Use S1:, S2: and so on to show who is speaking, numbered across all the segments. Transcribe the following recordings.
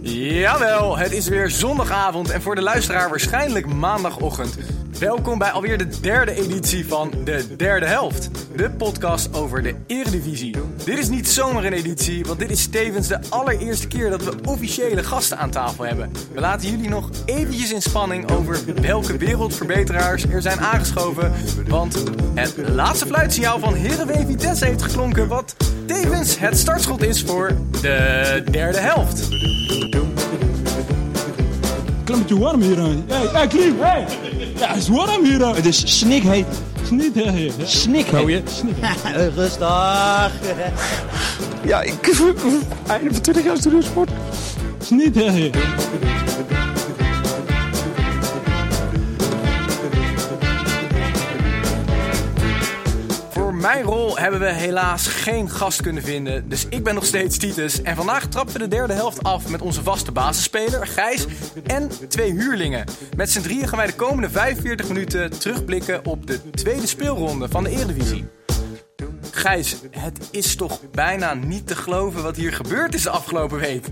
S1: Jawel, het is weer zondagavond en voor de luisteraar waarschijnlijk maandagochtend. Welkom bij alweer de derde editie van De Derde Helft. De podcast over de Eredivisie. Dit is niet zomaar een editie, want dit is tevens de allereerste keer dat we officiële gasten aan tafel hebben. We laten jullie nog eventjes in spanning over welke wereldverbeteraars er zijn aangeschoven. Want het laatste fluitsignaal van Heerenveen Vitesse heeft geklonken, wat tevens het startschot is voor de derde helft.
S2: Klimmetje warm hier. hè. Hey, hey, Klim, hey. Ja, het is warm hier.
S3: Het is snikheet.
S2: Niet, hè, hè.
S3: Snikheet. Rustig.
S2: Ja, ik... Einde van 20 jaar studiosport. Het
S1: mijn rol hebben we helaas geen gast kunnen vinden, dus ik ben nog steeds Titus. En vandaag trappen we de derde helft af met onze vaste basisspeler, Gijs, en twee huurlingen. Met z'n drieën gaan wij de komende 45 minuten terugblikken op de tweede speelronde van de Eredivisie. Gijs, het is toch bijna niet te geloven wat hier gebeurd is de afgelopen week.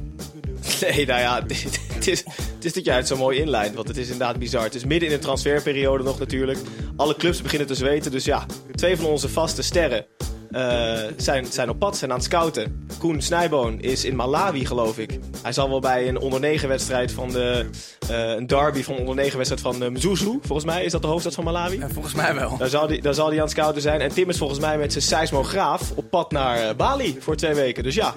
S4: Nee, nou ja, het is, het is, dat jij het zo mooi inleidt. Want het is inderdaad bizar. Het is midden in de transferperiode nog natuurlijk. Alle clubs beginnen te zweten. Dus ja, twee van onze vaste sterren eh, zijn, zijn op pad, zijn aan het scouten. Koen Snijboon is in Malawi, geloof ik. Hij zal wel bij een onder 9 wedstrijd van de... eh, een derby van onder 9 wedstrijd van uh, Mzuzu. Volgens mij is dat de hoofdstad van Malawi.
S1: En volgens mij wel.
S4: Daar zal, hij, daar zal hij aan het scouten zijn. En Tim is volgens mij met zijn seismograaf op pad naar eh, Bali voor twee weken. Dus ja,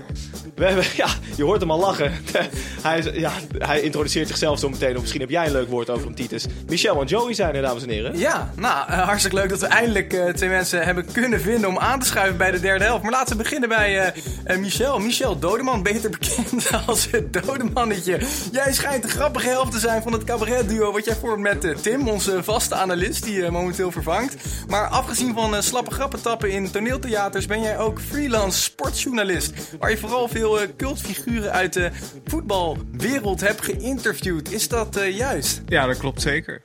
S4: we hebben, ja je hoort hem al lachen. hij, is- ja, hij introduceert zichzelf zo meteen. Of misschien heb jij een leuk woord over hem, Titus. Michel en Joey zijn er, dames en heren.
S1: Ja, nou, eh, hartstikke leuk dat we eindelijk eh, twee mensen hebben kunnen vinden om aan te schuiven bij de derde helft. Maar laten we beginnen bij eh, eh, Michel. Michel Dodeman, beter bekend als het Dodemannetje. Jij schijnt de grappige helft te zijn van het cabaretduo wat jij vormt met eh, Tim, onze vaste analist die momenteel vervangt. Maar afgezien van slappe grappentappen in toneeltheaters ben jij ook freelance sportjournalist. Waar je vooral veel cultfiguren uit de voetbalwereld hebt geïnterviewd. Is dat juist?
S5: Ja, dat klopt zeker.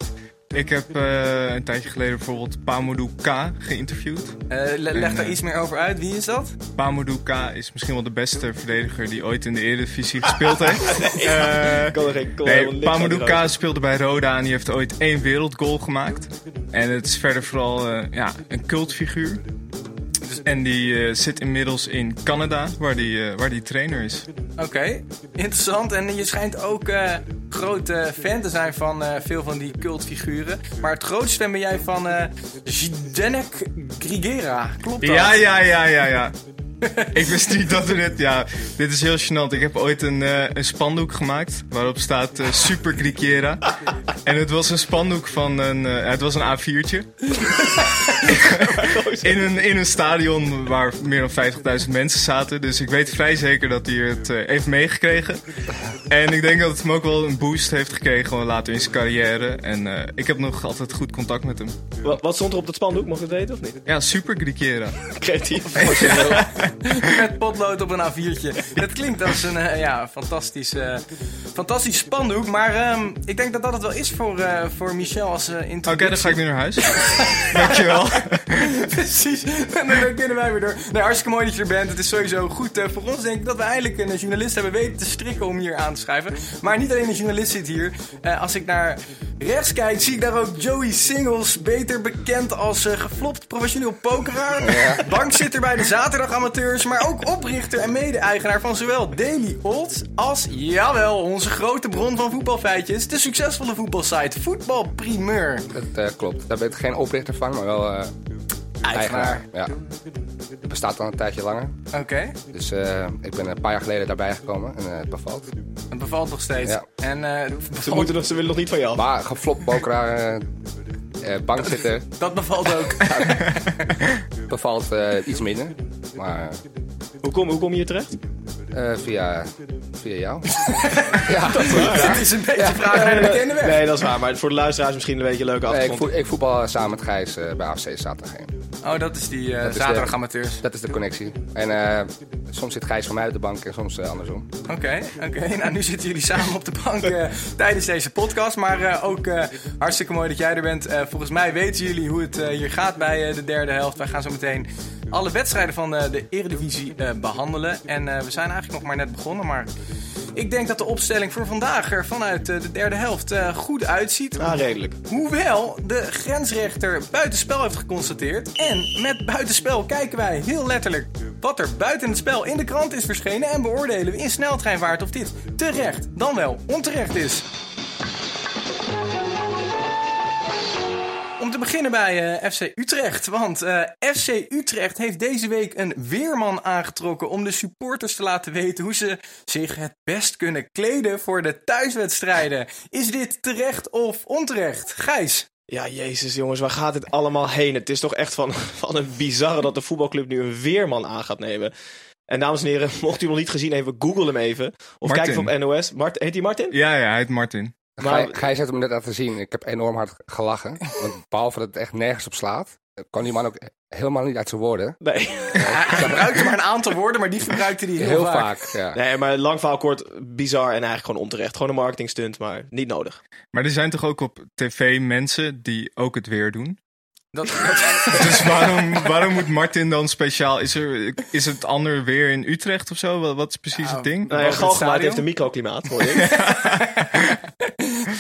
S5: Ik heb eh, een tijdje geleden bijvoorbeeld Pamodou K geïnterviewd.
S1: Eh, le- leg
S5: En,
S1: daar
S5: eh,
S1: iets meer over uit. Wie is dat?
S5: Pamodou K is misschien wel de beste verdediger die ooit in de Eredivisie gespeeld heeft. Eh,
S4: Ik kan er geen
S5: nee,
S4: die
S5: K speelde bij Roda en die heeft ooit één wereldgoal gemaakt. En het is verder vooral eh, ja, een cultfiguur. En die eh, zit inmiddels in Canada, waar die, waar die trainer is.
S1: Oké, interessant. En je schijnt ook eh grote fan te zijn van eh, veel van die cultfiguren. Maar het grootste ben jij van eh Zdenek Grigera. Klopt dat?
S5: Ja, ja, ja, ja, ja. Ik wist niet dat er dit... Ja, dit is heel gênant. Ik heb ooit een, eh, een spandoek gemaakt waarop staat eh, Super Griquera. en het was een spandoek van een... eh, het was een A4'tje. in, een, in een stadion waar meer dan 50.000 mensen zaten. Dus ik weet vrij zeker dat hij het heeft meegekregen. En ik denk dat het hem ook wel een boost heeft gekregen gewoon later in zijn carrière. En ik heb nog altijd goed contact met hem.
S4: Wat, wat stond er op dat spandoek? Mag ik het weten of niet?
S5: Ja, Super Griquera.
S4: Creatief.
S1: Met potlood op een A4'tje. Dat klinkt als een eh, ja, fantastisch, eh, fantastisch spandoek. Maar ehm, ik denk dat dat het wel is voor, eh, voor Michel als uh,
S5: Oké, dan ga ik nu naar huis. Dankjewel.
S1: Precies, en dan kunnen wij weer door. Nee, hartstikke mooi dat je er bent. Het is sowieso goed eh, voor ons, denk ik, dat we eindelijk een journalist hebben weten te strikken om hier aan te schrijven. Maar niet alleen een journalist zit hier. Eh, als ik naar rechts kijk, zie ik daar ook Joey Singles, beter bekend als geflopt professioneel pokeraar. Bankzitter bij de Maar ook oprichter en mede-eigenaar van zowel Daily Old als, jawel, onze grote bron van voetbalfeitjes, de succesvolle voetbalsite Voetbal Primeur.
S6: Dat eh, klopt. Daar ben ik geen oprichter van, maar wel eh, eigenaar. Ja. Het bestaat al een tijdje langer.
S1: Oké.
S6: Dus eh, ik ben een paar jaar geleden daarbij gekomen en eh, het bevalt.
S1: Het bevalt nog steeds.
S6: Ja.
S1: En eh,
S4: Ze, moeten nog, ze willen nog niet van je af.
S6: Maar geflopt Eh, bank zitten
S1: Dat bevalt ook.
S6: bevalt eh, iets minder. Maar
S4: Hoe kom, hoe kom je hier terecht?
S6: Eh, via, via jou.
S1: Dit is een beetje vragen naar de bekende weg.
S4: Nee, dat is waar. Maar voor de luisteraars misschien een beetje een leuke
S6: Nee, ik, ik voetbal samen met Gijs eh, bij AFC zaterdag heen.
S1: Oh, dat is die eh
S6: Dat is de-
S1: zaterdag-amateurs.
S6: Dat is de connectie. En eh, soms zit Gijs van mij op de bank en soms andersom.
S1: Oké, oké. Nou, nu zitten jullie samen op de bank eh, tijdens deze podcast. Maar eh, ook eh, hartstikke mooi dat jij er bent. Eh, volgens mij weten jullie hoe het hier gaat bij eh, de derde helft. Wij gaan zo meteen alle wedstrijden van eh, de Eredivisie eh, behandelen. En eh, we zijn eigenlijk nog maar net begonnen, maar... Ik denk dat de opstelling voor vandaag er vanuit eh, de derde helft eh, goed uitziet.
S4: Ah, redelijk.
S1: Hoewel de grensrechter buitenspel heeft geconstateerd. En met buitenspel kijken wij heel letterlijk wat er buiten het spel in de krant is verschenen. En beoordelen we in sneltreinvaart of dit terecht dan wel onterecht is. Om te beginnen bij eh, FC Utrecht. Want eh, FC Utrecht heeft deze week een weerman aangetrokken om de supporters te laten weten hoe ze zich het best kunnen kleden voor de thuiswedstrijden. Is dit terecht of onterecht? Gijs?
S4: Ja, jezus jongens, waar gaat dit allemaal heen? Het is toch echt van, van een bizarre dat de voetbalclub nu een weerman aan gaat nemen. En dames en heren, mocht u hem nog niet gezien hebben, google hem even. Of
S5: Martin.
S4: kijk even op NOS. Mart, heet hij Martin?
S5: Ja, ja, hij heet Martin.
S4: Maar-
S6: Gij- heeft hem net laten zien. Ik heb enorm hard gelachen. Want behalve dat het echt nergens op slaat, kan die man ook helemaal niet uit zijn woorden.
S4: Nee.
S1: Hij gebruikte maar een aantal woorden, maar die gebruikte hij heel,
S6: Heel,
S1: vaak.
S6: vaak. ja.
S4: nee, maar lang verhaal kort, bizar en eigenlijk gewoon onterecht. Gewoon een marketing stunt, maar niet nodig.
S5: Maar er zijn toch ook op tv mensen die ook het weer doen?
S1: Dat, dat-
S5: Dus waarom, waarom moet Martin dan speciaal... Is, er, is het ander weer in Utrecht of zo? Wat, wat is precies
S1: Nou,
S5: het ding?
S4: Nou ja, Galgenwaard heeft een microklimaat, hoor je.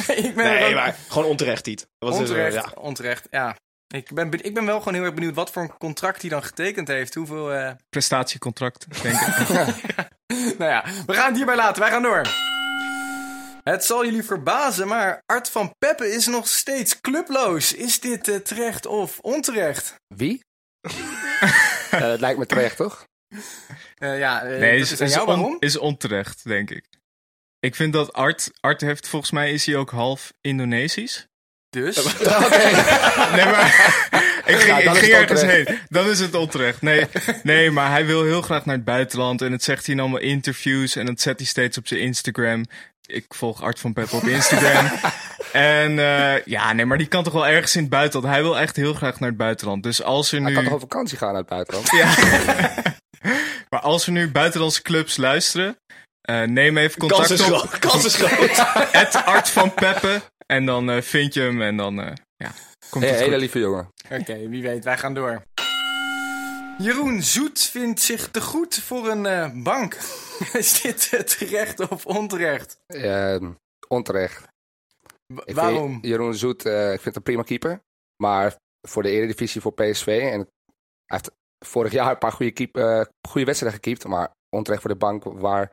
S1: ik ben
S4: Nee,
S1: ook-
S4: maar gewoon onterecht, was dus,
S1: onterecht,
S4: eh, ja.
S1: onterecht, ja. Ik ben, ben- ik ben wel gewoon heel erg benieuwd wat voor een contract hij dan getekend heeft. Hoeveel... eh,
S5: Prestatiecontract, denk ik.
S1: Nou ja, we gaan het hierbij laten. Wij gaan door. Het zal jullie verbazen, maar Art van Peppe is nog steeds clubloos. Is dit eh, terecht of onterecht?
S6: Wie? Eh, het lijkt me terecht, toch?
S1: Eh, ja, eh,
S5: Nee, is,
S1: is
S5: on- onterecht, denk ik. Ik vind dat Art... Art heeft, volgens mij is hij ook half Indonesisch.
S1: Dus,
S5: Nee, maar ik ging,
S6: Nou, dan
S5: ik
S6: is
S5: ging
S6: het
S5: ergens
S6: onterecht.
S5: heen. Dan is het onterecht. Nee, nee, maar hij wil heel graag naar het buitenland. En het zegt hij in allemaal interviews. En dat zet hij steeds op zijn Instagram. Ik volg Art van Peppe op Instagram. en eh, ja, nee, maar die kan toch wel ergens in het buitenland. Hij wil echt heel graag naar het buitenland. Dus als er
S6: Hij
S5: nu...
S6: kan toch op vakantie gaan naar het buitenland?
S5: Ja. maar als er nu buitenlandse clubs luisteren... eh, neem even
S4: Kans
S5: contact
S4: is
S5: op.
S4: groot. Kans is groot.
S5: Het Art van Peppe. En dan eh, vind je hem en dan... eh, ja, komt
S6: Hey,
S5: het
S6: hele
S5: goed.
S6: lieve jongen.
S1: oké, wie weet, wij gaan door. Jeroen Zoet vindt zich te goed voor een eh, bank. is dit terecht of onterecht?
S6: Onterecht.
S1: Wa-
S6: Ik
S1: waarom?
S6: Vind Jeroen Zoet, eh, ik vind het een prima keeper. Maar voor de Eredivisie voor PSV. En hij heeft vorig jaar een paar goede, keep, eh, goede wedstrijden gekiept. Maar onterecht voor de bank. Waar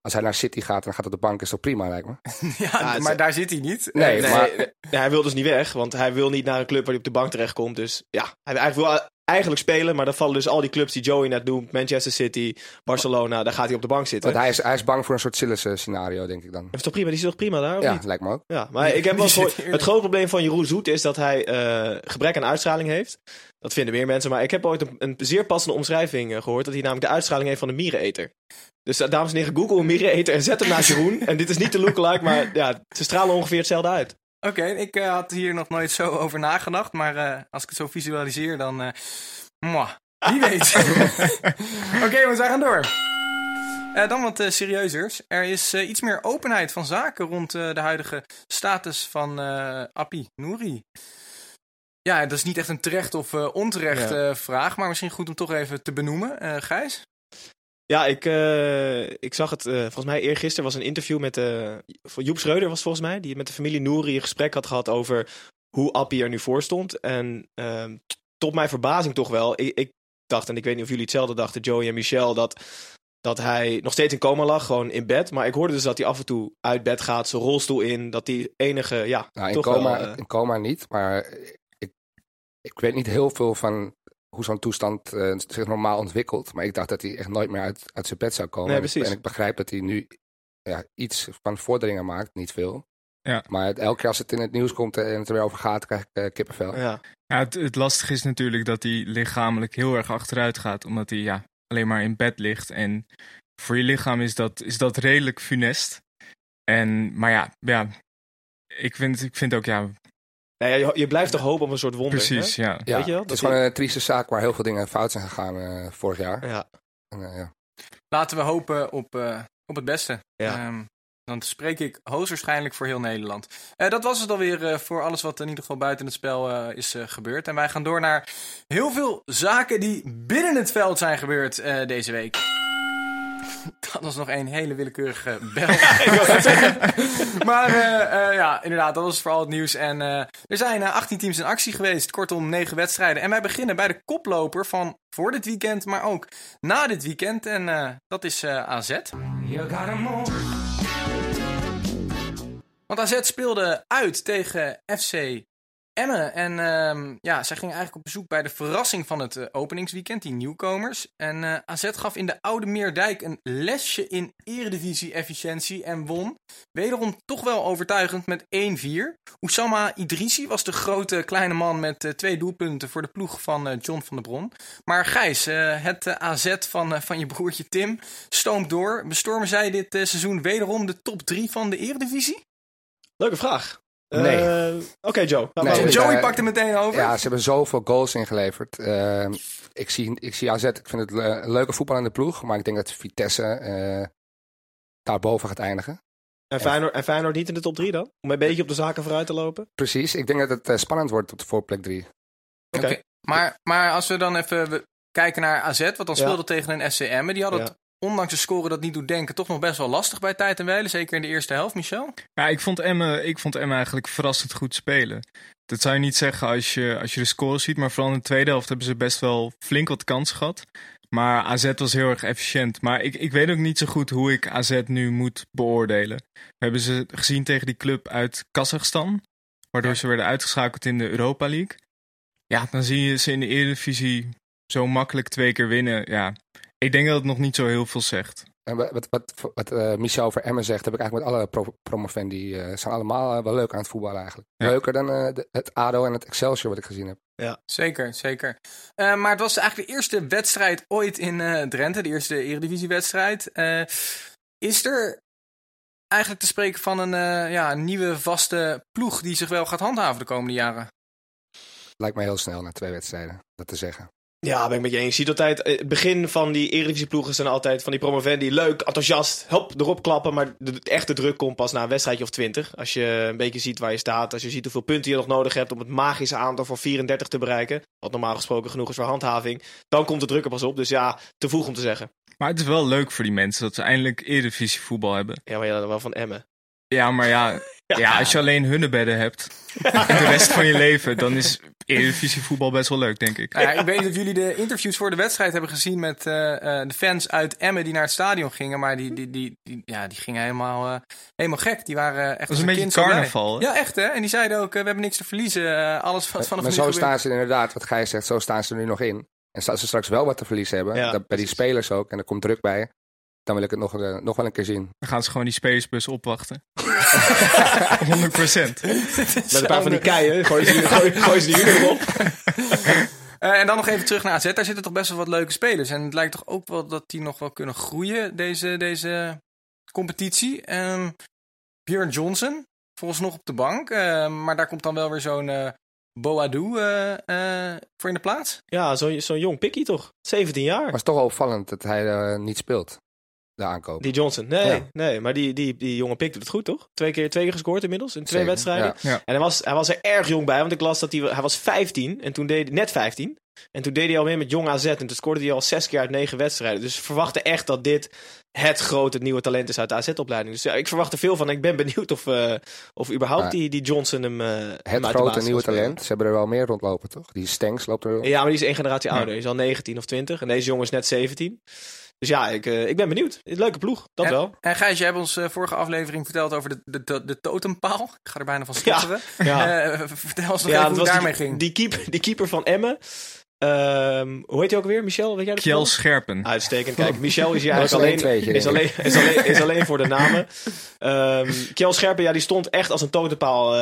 S6: als hij naar City gaat en dan gaat op de bank, is dat prima, lijkt me.
S1: Ja, maar daar zit hij niet.
S6: Nee,
S4: Nee,
S6: maar-
S4: nee, hij wil dus niet weg, want hij wil niet naar een club waar hij op de bank terechtkomt. Dus ja, hij eigenlijk wil eigenlijk spelen, maar dan vallen dus al die clubs die Joey net noemt. Manchester City, Barcelona, daar gaat hij op de bank zitten.
S6: Want hij is, hij is bang voor een soort Sillissen scenario, denk ik dan.
S4: Dat is toch prima, die is toch prima daar, of
S6: Ja,
S4: niet?
S6: lijkt me ook.
S4: Ja, maar ik heb wel
S1: zit
S4: gehoord- het grote probleem van Jeroen Zoet is dat hij eh, gebrek aan uitstraling heeft. Dat vinden meer mensen, maar ik heb ooit een, een zeer passende omschrijving eh, gehoord. Dat hij namelijk de uitstraling heeft van een miereneter. Dus eh, dames en heren, google een miereneter en zet hem naast Jeroen. en dit is niet de lookalike, maar ja, ze stralen ongeveer hetzelfde uit.
S1: Oké, ik eh, had hier nog nooit zo over nagedacht. Maar eh, als ik het zo visualiseer, dan. eh mwah, wie weet. Oké, jongens, wij gaan door. Dan wat serieuzers. Er is iets meer openheid van zaken rond de huidige status van Appie Nouri. Ja, dat is niet echt een terecht of onterecht
S4: Ja.
S1: vraag, maar misschien goed om toch even te benoemen. Gijs?
S4: Ja, ik, eh, ik zag het, eh, volgens mij eergisteren was een interview met van Joep Schreuder was volgens mij, die met de familie Nouri een gesprek had gehad over hoe Appie er nu voor stond. En ehm, tot mijn verbazing toch wel, ik, ik dacht, en ik weet niet of jullie hetzelfde dachten, Joey en Michel, dat, dat hij nog steeds in coma lag, gewoon in bed. Maar ik hoorde dus dat hij af en toe uit bed gaat, zijn rolstoel in, dat die enige, ja,
S6: Nou, in,
S4: toch
S6: coma,
S4: wel...
S6: in coma niet, maar ik, ik weet niet heel veel van hoe zo'n toestand eh, zich normaal ontwikkelt. Maar ik dacht dat hij echt nooit meer uit, uit zijn bed zou komen.
S4: Nee,
S6: En ik-
S4: precies.
S6: En ik begrijp dat hij nu ja, iets van vorderingen maakt, niet veel.
S5: Ja.
S6: Maar het- elke keer als het in het nieuws komt en het er weer over gaat, krijg ik eh, kippenvel.
S4: Ja.
S5: Ja, het, het lastige is natuurlijk dat hij lichamelijk heel erg achteruit gaat. Omdat hij ja, alleen maar in bed ligt. En voor je lichaam is dat, is dat redelijk funest. En, maar ja, ja ik, vind, ik vind ook, ja,
S4: Nou ja, je, je blijft toch hopen op een soort wonder.
S5: precies,
S4: hè?
S5: ja.
S6: Ja,
S4: Weet je wel?
S6: het
S4: Dat
S6: is gewoon een trieste zaak waar heel veel dingen fout zijn gegaan eh, vorig jaar.
S4: Ja.
S6: En, eh, ja.
S1: Laten we hopen op, eh, op het beste.
S4: Ja.
S1: Ehm, dan spreek ik hoogstwaarschijnlijk voor heel Nederland. Eh, dat was het alweer eh, voor alles wat in ieder geval buiten het spel eh, is gebeurd. En wij gaan door naar heel veel zaken die binnen het veld zijn gebeurd eh, deze week. Dat was nog een hele willekeurige bel. maar eh, eh, ja, inderdaad, dat was vooral het nieuws. En eh, er zijn eh, 18 teams in actie geweest, kortom 9 wedstrijden. En wij beginnen bij de koploper van voor dit weekend, maar ook na dit weekend. En eh, dat is eh, AZ. Want AZ speelde uit tegen FC Emmen. En ehm, ja, zij gingen eigenlijk op bezoek bij de verrassing van het eh, openingsweekend, die nieuwkomers. En eh, AZ gaf in de Oude Meerdijk een lesje in eredivisie-efficiëntie en won. Wederom toch wel overtuigend met 1-4. Oussama Idrissi was de grote kleine man met eh, twee doelpunten voor de ploeg van John van der Bron. Maar Gijs, het AZ van, van je broertje Tim stoomt door. Bestormen zij dit seizoen wederom de top 3 van de eredivisie?
S4: Leuke vraag.
S6: Nee.
S4: Eh, Oké, Joe.
S6: Nee,
S4: niet?
S1: Joey pakt er meteen over.
S6: ja, ze hebben zoveel goals ingeleverd. Eh, ik, zie, ik zie AZ, ik vind het le- een leuke voetbal in de ploeg. Maar ik denk dat Vitesse eh daarboven gaat eindigen.
S4: En, Feyenoord, en Feyenoord niet in de top 3 dan? Om een beetje op de zaken vooruit te lopen?
S6: Precies, ik denk dat het eh, spannend wordt op de voorplek 3.
S4: Oké.
S1: Maar, maar als we dan even kijken naar AZ, wat dan
S4: Ja.
S1: speelde tegen een SCM. Die hadden
S4: Ja.
S1: het, ondanks de score dat niet doet denken, toch nog best wel lastig bij tijd en wijle. Zeker in de eerste helft, Michel.
S5: Ja, ik vond Emmen, ik vond Emmen eigenlijk verrassend goed spelen. Dat zou je niet zeggen als je, als je de score ziet, maar vooral in de tweede helft hebben ze best wel flink wat kansen gehad. Maar AZ was heel erg efficiënt. Maar ik, ik weet ook niet zo goed hoe ik AZ nu moet beoordelen. We hebben ze gezien tegen die club uit Kazachstan, waardoor ze werden uitgeschakeld in de Europa League. Ja, dan zie je ze in de Eredivisie zo makkelijk twee keer winnen. Ja, ik denk dat het nog niet zo heel veel zegt.
S6: En wat, wat, wat, wat eh, Michel over Emmen zegt, heb ik eigenlijk met alle pro promovendi. Die eh, zijn allemaal eh, wel leuk aan het voetballen eigenlijk.
S5: Ja.
S6: Leuker dan eh, de- het ADO en het Excelsior wat ik gezien heb.
S1: Zeker, zeker. Eh, maar het was eigenlijk de eerste wedstrijd ooit in eh, Drenthe, de eerste Eredivisiewedstrijd. Eh is er eigenlijk te spreken van een eh, ja, nieuwe vaste ploeg die zich wel gaat handhaven de komende jaren?
S6: Lijkt mij heel snel na twee wedstrijden, dat te zeggen.
S4: Ja, ben ik met je eens. Je ziet altijd, eh, het begin van die Eredivisieploegen zijn altijd van die promovendi. Leuk, enthousiast, help, erop klappen. Maar de, de echte druk komt pas na een wedstrijdje of 20. Als je een beetje ziet waar je staat. Als je ziet hoeveel punten je nog nodig hebt om het magische aantal voor 34 te bereiken. Wat normaal gesproken genoeg is voor handhaving. Dan komt de druk er pas op. Dus ja, te vroeg om te zeggen.
S5: Maar het is wel leuk voor die mensen dat ze eindelijk Eredivisie voetbal hebben.
S4: Ja, maar ja, wel van Emmen.
S5: Ja, maar ja, ja. als je alleen hunnebedden hebt de rest van je leven, dan is Eredivisie voetbal best wel leuk, denk ik.
S1: Nou ja, ik weet niet of jullie de interviews voor de wedstrijd hebben gezien met eh, eh, de fans uit Emmen die naar het stadion gingen. Maar die, die, die, die, ja, die gingen helemaal, eh, helemaal gek. Die waren echt
S5: Dat een beetje carnaval.
S1: Ja, echt hè. En die zeiden ook, we hebben niks te verliezen. Alles wat vanaf
S6: maar
S1: nu
S6: zo
S1: gebeurt.
S6: staan ze inderdaad, wat Gijs zegt, zo staan ze nu nog in. En als ze straks wel wat te verliezen hebben,
S4: Ja,
S6: dat, bij die spelers ook, en er komt druk bij, dan wil ik het nog, nog wel een keer zien.
S5: Dan gaan ze gewoon die spelersbus opwachten. 100 procent.
S4: Met een paar van die keien. Gooi ze, gooi, gooi ze die uren op.
S1: Eh, en dan nog even terug naar AZ. Daar zitten toch best wel wat leuke spelers. En het lijkt toch ook wel dat die nog wel kunnen groeien, deze, deze competitie. Ehm Björn Johnson, volgens nog op de bank. Eh, maar daar komt dan wel weer zo'n eh Boadu eh, eh, voor in de plaats.
S4: Ja, zo'n zo'n jong pikkie toch? 17 jaar.
S6: Maar het is toch wel opvallend dat hij niet speelt, de aankoop.
S4: Die Johnson. Nee,
S6: Ja.
S4: nee maar die, die, die jonge pik doet het goed, toch? Twee keer, twee keer gescoord inmiddels in twee
S6: Zeker,
S4: wedstrijden.
S6: ja.
S4: En hij was, hij was er erg jong bij, want ik las dat hij, hij was 15 en toen deed net 15. En toen deed hij al mee met jong AZ en toen scoorde hij al zes keer uit negen wedstrijden. Dus we verwachten echt dat dit het grote nieuwe talent is uit de AZ-opleiding. Dus ja, ik verwacht er veel van. Ik ben benieuwd of, eh, of überhaupt
S6: Maar
S4: die, die Johnson hem, uit
S6: Het grote nieuwe talent. Ze hebben er wel meer rondlopen, toch? Die Stenks loopt er.
S4: Ja, maar die is één generatie ouder. Hij is al 19 of 20 en deze jongen is net 17. Dus ja, ik, eh, ik ben benieuwd. Leuke ploeg, dat
S1: en,
S4: wel.
S1: En Gijs, je hebt ons eh, vorige aflevering verteld over de, de, de, de totempaal. Ik ga er bijna van stotteren.
S4: Ja.
S1: Eh, vertel ons nog even hoe het daarmee
S4: die,
S1: ging.
S4: Die keeper, die keeper van Emmen. Eh, ehm, hoe heet hij ook weer? Michel, weet jij dat?
S5: Kjell? Scherpen.
S4: Uitstekend. Kijk, Michel is hier eigenlijk
S6: alleen tweetje,
S4: is, alleen, is, alleen, is alleen voor de namen. Ehm Kjell Scherpen, ja, die stond echt als een totempaal eh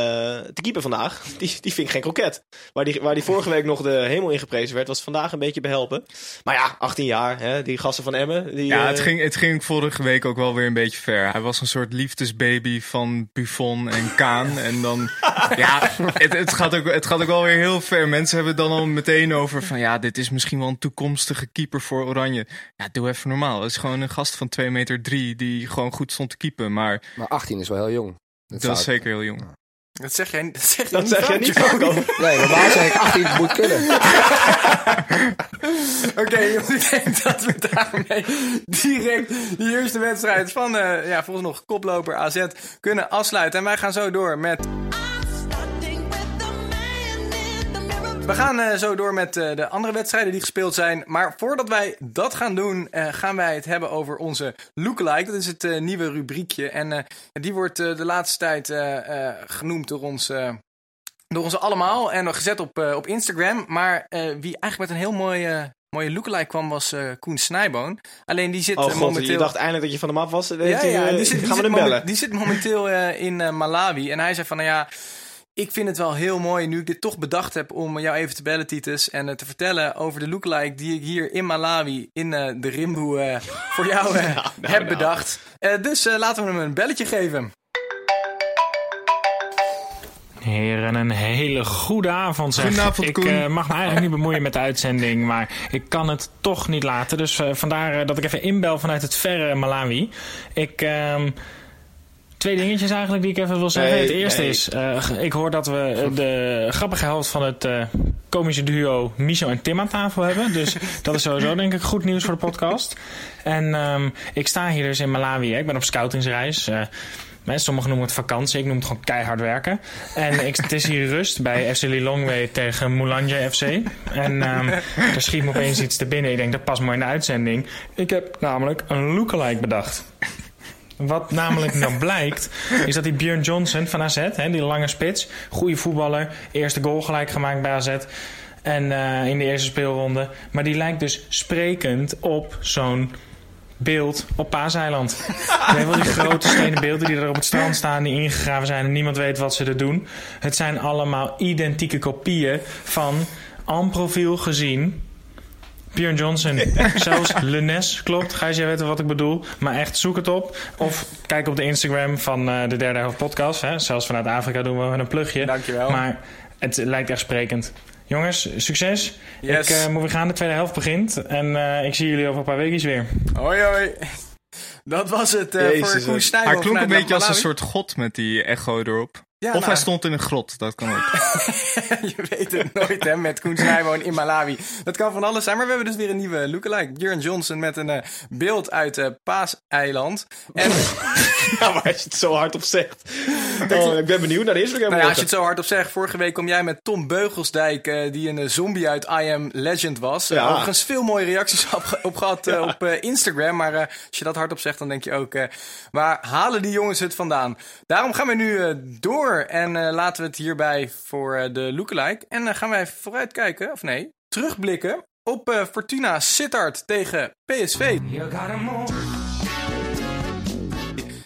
S4: te keeper vandaag. Die, die ving geen kroket. Waar die, waar die vorige week nog de hemel in geprezen werd, was vandaag een beetje behelpen. Maar ja, 18 jaar, hè, die gasten van Emmen. Die,
S5: Ja,
S4: eh,
S5: het ging, het ging vorige week ook wel weer een beetje ver. Hij was een soort liefdesbaby van Buffon en Kaan. En dan, ja, het, het, gaat ook, het gaat ook wel weer heel ver. Mensen hebben het dan al meteen over van, ja, dit is misschien wel een toekomstige keeper voor Oranje. Ja, doe even normaal. Het is gewoon een gast van 2 meter 3 die gewoon goed stond te keepen. Maar
S6: Maar 18 is wel heel jong.
S5: dat is
S6: ik-
S5: zeker heel jong.
S1: Dat zeg jij, dat zeg jij
S4: dat zeg jij niet.
S6: Nee, normaal zeg ik 18 moet kunnen.
S1: Oké, jongens, ik denk dat we daarmee direct die eerste wedstrijd van, eh ja, volgens nog koploper AZ kunnen afsluiten. En wij gaan zo door met... We gaan eh, zo door met eh, de andere wedstrijden die gespeeld zijn. Maar voordat wij dat gaan doen, eh, gaan wij het hebben over onze lookalike. Dat is het nieuwe rubriekje. En die wordt de laatste tijd genoemd door ons... door ons allemaal en gezet op, op Instagram. Maar wie eigenlijk met een heel mooie, mooie lookalike kwam was eh, Koen Snijboon. Alleen die zit
S4: Oh god,
S1: momenteel...
S4: je dacht eindelijk dat je van hem af was.
S1: ja, ja, die zit, die
S4: gaan we hem bellen?
S1: die zit momenteel in Malawi. En hij zei van, nou ja, ik vind het wel heel mooi nu ik dit toch bedacht heb om jou even te bellen, Titus. En eh, te vertellen over de lookalike die ik hier in Malawi, in eh, de Rimboe, eh, voor jou heb
S4: nou.
S1: bedacht. Eh, dus eh, laten we hem een belletje geven.
S7: Heren, een hele goede avond zeg.
S5: Goedenavond,
S7: ik eh, mag me eigenlijk niet bemoeien met de uitzending, maar ik kan het toch niet laten. Dus eh, vandaar dat ik even inbel vanuit het verre Malawi. Ik... Twee dingetjes eigenlijk die ik even wil zeggen.
S4: Nee,
S7: het eerste
S4: nee.
S7: is, eh, ik hoor dat we eh, de grappige helft van het eh, komische duo Micho en Tim aan tafel hebben. Dus dat is sowieso denk ik goed nieuws voor de podcast. En ehm, ik sta hier dus in Malawi. Hè. Ik ben op scoutingsreis. Hè, sommigen noemen het vakantie, ik noem het gewoon keihard werken. En ik, het is hier rust bij FC Lilongwe tegen Moulanje FC. En ehm er schiet me opeens iets te binnen. Ik denk, dat past mooi in de uitzending. Ik heb namelijk een lookalike bedacht. Wat namelijk nou blijkt, is dat die Björn Johnson van AZ, hè, die lange spits, goede voetballer, eerste goal gelijk gemaakt bij AZ. En eh, in de eerste speelronde. Maar die lijkt dus sprekend op zo'n beeld op Paaseiland. Je weet wel die grote stenen beelden die er op het strand staan, die ingegraven zijn en niemand weet wat ze er doen. Het zijn allemaal identieke kopieën van en profiel gezien Björn Johnson. Zelfs Lunes klopt. Gijs, jij weet wat ik bedoel. Maar echt, zoek het op. Of kijk op de Instagram van eh, de derde helft podcast. Hè. Zelfs vanuit Afrika doen we een plugje.
S1: Dankjewel.
S7: Maar het lijkt echt sprekend. Jongens, succes.
S1: Yes.
S7: Ik eh, moet weer gaan. De tweede helft begint. En eh, ik zie jullie over een paar weken weer.
S1: Hoi hoi. Dat was het eh,
S4: Jezus,
S1: voor Koen
S5: Hij klonk een beetje als een soort god met die echo erop.
S1: Ja,
S5: of
S1: nou,
S5: hij stond in een grot, dat kan ook.
S1: je weet het nooit hè, met Koen Snijboon in Malawi. Dat kan van alles zijn, maar we hebben dus weer een nieuwe lookalike. Björn Johnson met een eh, beeld uit eh Paaseiland. En
S4: Ja, maar als je het zo hard op zegt. Oh, ik ben benieuwd naar de Instagram.
S1: nou ja, als je het zo hard op zegt, vorige week kom jij met Tom Beugelsdijk, eh, die een zombie uit I Am Legend was.
S4: Ja.
S1: overigens veel mooie reacties op, op gehad eh, op eh, Instagram, maar eh, als je dat hard op zegt, dan denk je ook, eh, waar halen die jongens het vandaan? Daarom gaan we nu eh, en eh, laten we het hierbij voor eh, de lookalike. En dan gaan wij vooruitkijken, of nee, terugblikken op eh, Fortuna Sittard tegen PSV.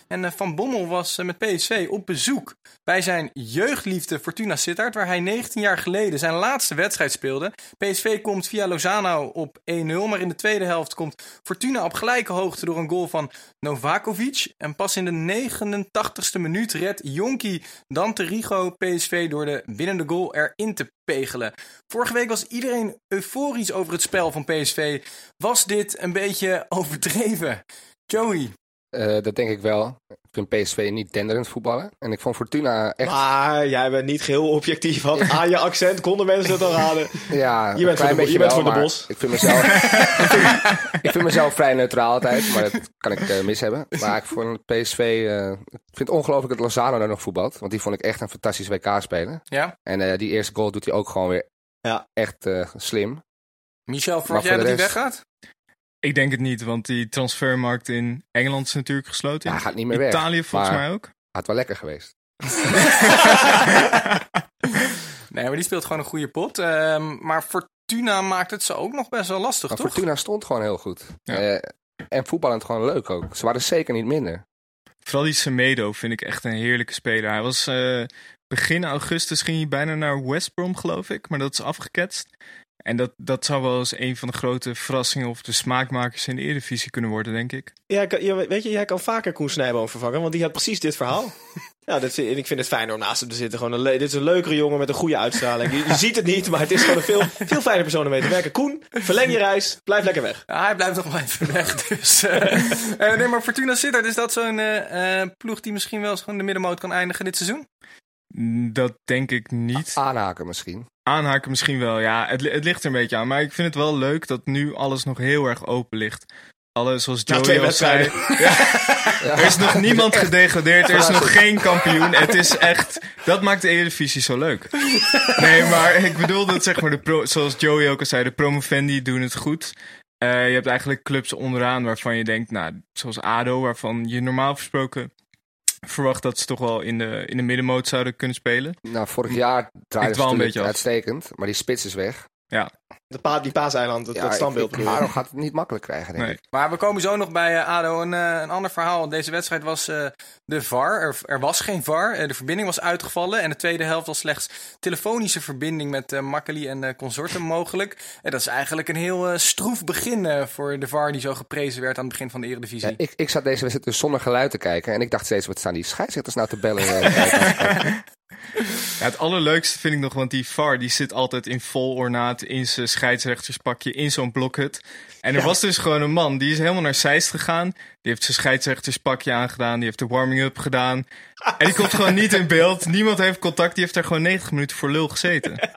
S1: En eh, Van Bommel was eh, met PSV op bezoek bij zijn jeugdliefde Fortuna Sittard, waar hij 19 jaar geleden zijn laatste wedstrijd speelde. PSV komt via Lozano op 1-0, maar in de tweede helft komt Fortuna op gelijke hoogte door een goal van Novakovic. En pas in de 89ste minuut redt Jonki Dante Rigo PSV door de winnende goal erin te pegelen. Vorige week was iedereen euforisch over het spel van PSV. Was dit een beetje overdreven? Joey,
S6: Eh, dat denk ik wel. Ik vind PSV niet denderend voetballen. En ik vond Fortuna echt...
S4: Maar jij bent niet geheel objectief. Want aan je accent konden mensen het al raden.
S6: Ja,
S4: Je bent voor de-
S6: beetje
S4: je bent
S6: wel,
S4: voor de bos.
S6: Ik vind, mezelf, ik, vind, ik vind mezelf vrij neutraal altijd, maar dat kan ik eh, mis hebben. Maar ik vond PSV... eh, ik vind het ongelooflijk dat Lozano daar nog voetbalt. Want die vond ik echt een fantastisch WK-speler.
S1: ja?
S6: En eh, die eerste goal doet hij ook gewoon weer
S4: Ja.
S6: echt eh, slim.
S1: Michel, verwacht jij dat hij
S6: rest-
S1: weggaat?
S5: Ik denk het niet, want die transfermarkt in Engeland is natuurlijk gesloten.
S6: Ja, hij gaat niet meer weg.
S5: Italië volgens
S6: maar
S5: mij ook.
S6: Had wel lekker geweest.
S1: Nee, maar die speelt gewoon een goede pot. Ehm, maar Fortuna maakt het ze ook nog best wel lastig,
S6: Maar
S1: toch?
S6: Fortuna stond gewoon heel goed.
S5: Ja.
S6: Eh, en voetballend gewoon leuk ook. Ze waren zeker niet minder.
S5: Vooral die Semedo vind ik echt een heerlijke speler. Hij was eh, begin augustus ging hij bijna naar West Brom, geloof ik. Maar dat is afgeketst. En dat, dat zou wel eens een van de grote verrassingen of de smaakmakers in de Eredivisie kunnen worden, denk ik.
S4: Ja, weet je, jij kan vaker Koen Snijboom vervangen, want die had precies dit verhaal. Ja, dat, en ik vind het fijn om naast hem te zitten. Gewoon een dit is een leukere jongen met een goede uitstraling. Je, je ziet het niet, maar het is gewoon een veel, veel fijner persoon om mee te werken. Koen, verleng je reis, blijf lekker weg.
S1: Ja, hij blijft nog wel even weg. Dus, eh, eh, nee, maar Fortuna Sittard, is dat zo'n eh, eh, ploeg die misschien wel eens gewoon de middenmoot kan eindigen dit seizoen?
S5: Mm, Dat denk ik niet.
S6: Aanhaken misschien.
S5: Aanhaken misschien wel, ja. Het, het ligt er een beetje aan. Maar ik vind het wel leuk dat nu alles nog heel erg open ligt. Alles zoals Joey
S4: twee
S5: al zei.
S4: wedstrijden.
S5: Er is nog niemand gedegradeerd. Er is nog geen kampioen. Het is echt... Dat maakt de Eredivisie zo leuk. Nee, maar ik bedoel dat zeg maar... De pro, zoals Joey ook al zei, de promovendi doen het goed. Eh, je hebt eigenlijk clubs onderaan waarvan je denkt... Nou, zoals ADO, waarvan je normaal gesproken verwacht dat ze toch wel in de, in de middenmoot zouden kunnen spelen.
S6: Nou, vorig jaar draaide ze
S5: een af.
S6: uitstekend. Maar die spits is weg.
S4: De pa, die paaseiland, dat, dat standbeeld.
S6: ik. Aro gaat het niet makkelijk krijgen, denk
S5: Nee.
S6: ik.
S1: Maar we komen zo nog bij eh, ADO. Een, eh, een ander verhaal. Deze wedstrijd was eh, de VAR. Er, er was geen VAR. De verbinding was uitgevallen. En de tweede helft was slechts telefonische verbinding met eh Makkeli en consorten mogelijk. En dat is eigenlijk een heel eh, stroef begin eh, voor de VAR die zo geprezen werd aan het begin van de Eredivisie.
S6: Ja, ik, ik zat deze wedstrijd dus zonder geluid te kijken. En ik dacht steeds, wat staan die scheidsrechters nou te bellen?
S5: Ja, het allerleukste vind ik nog, want die VAR die zit altijd in vol ornaat in zijn scheidsrechterspakje in zo'n blokhut. En er was dus gewoon een man, die is helemaal naar Zeist gegaan. Die heeft zijn scheidsrechterspakje aangedaan, die heeft de warming-up gedaan. En die komt gewoon niet in beeld. Niemand heeft contact, die heeft daar gewoon 90 minuten voor lul gezeten.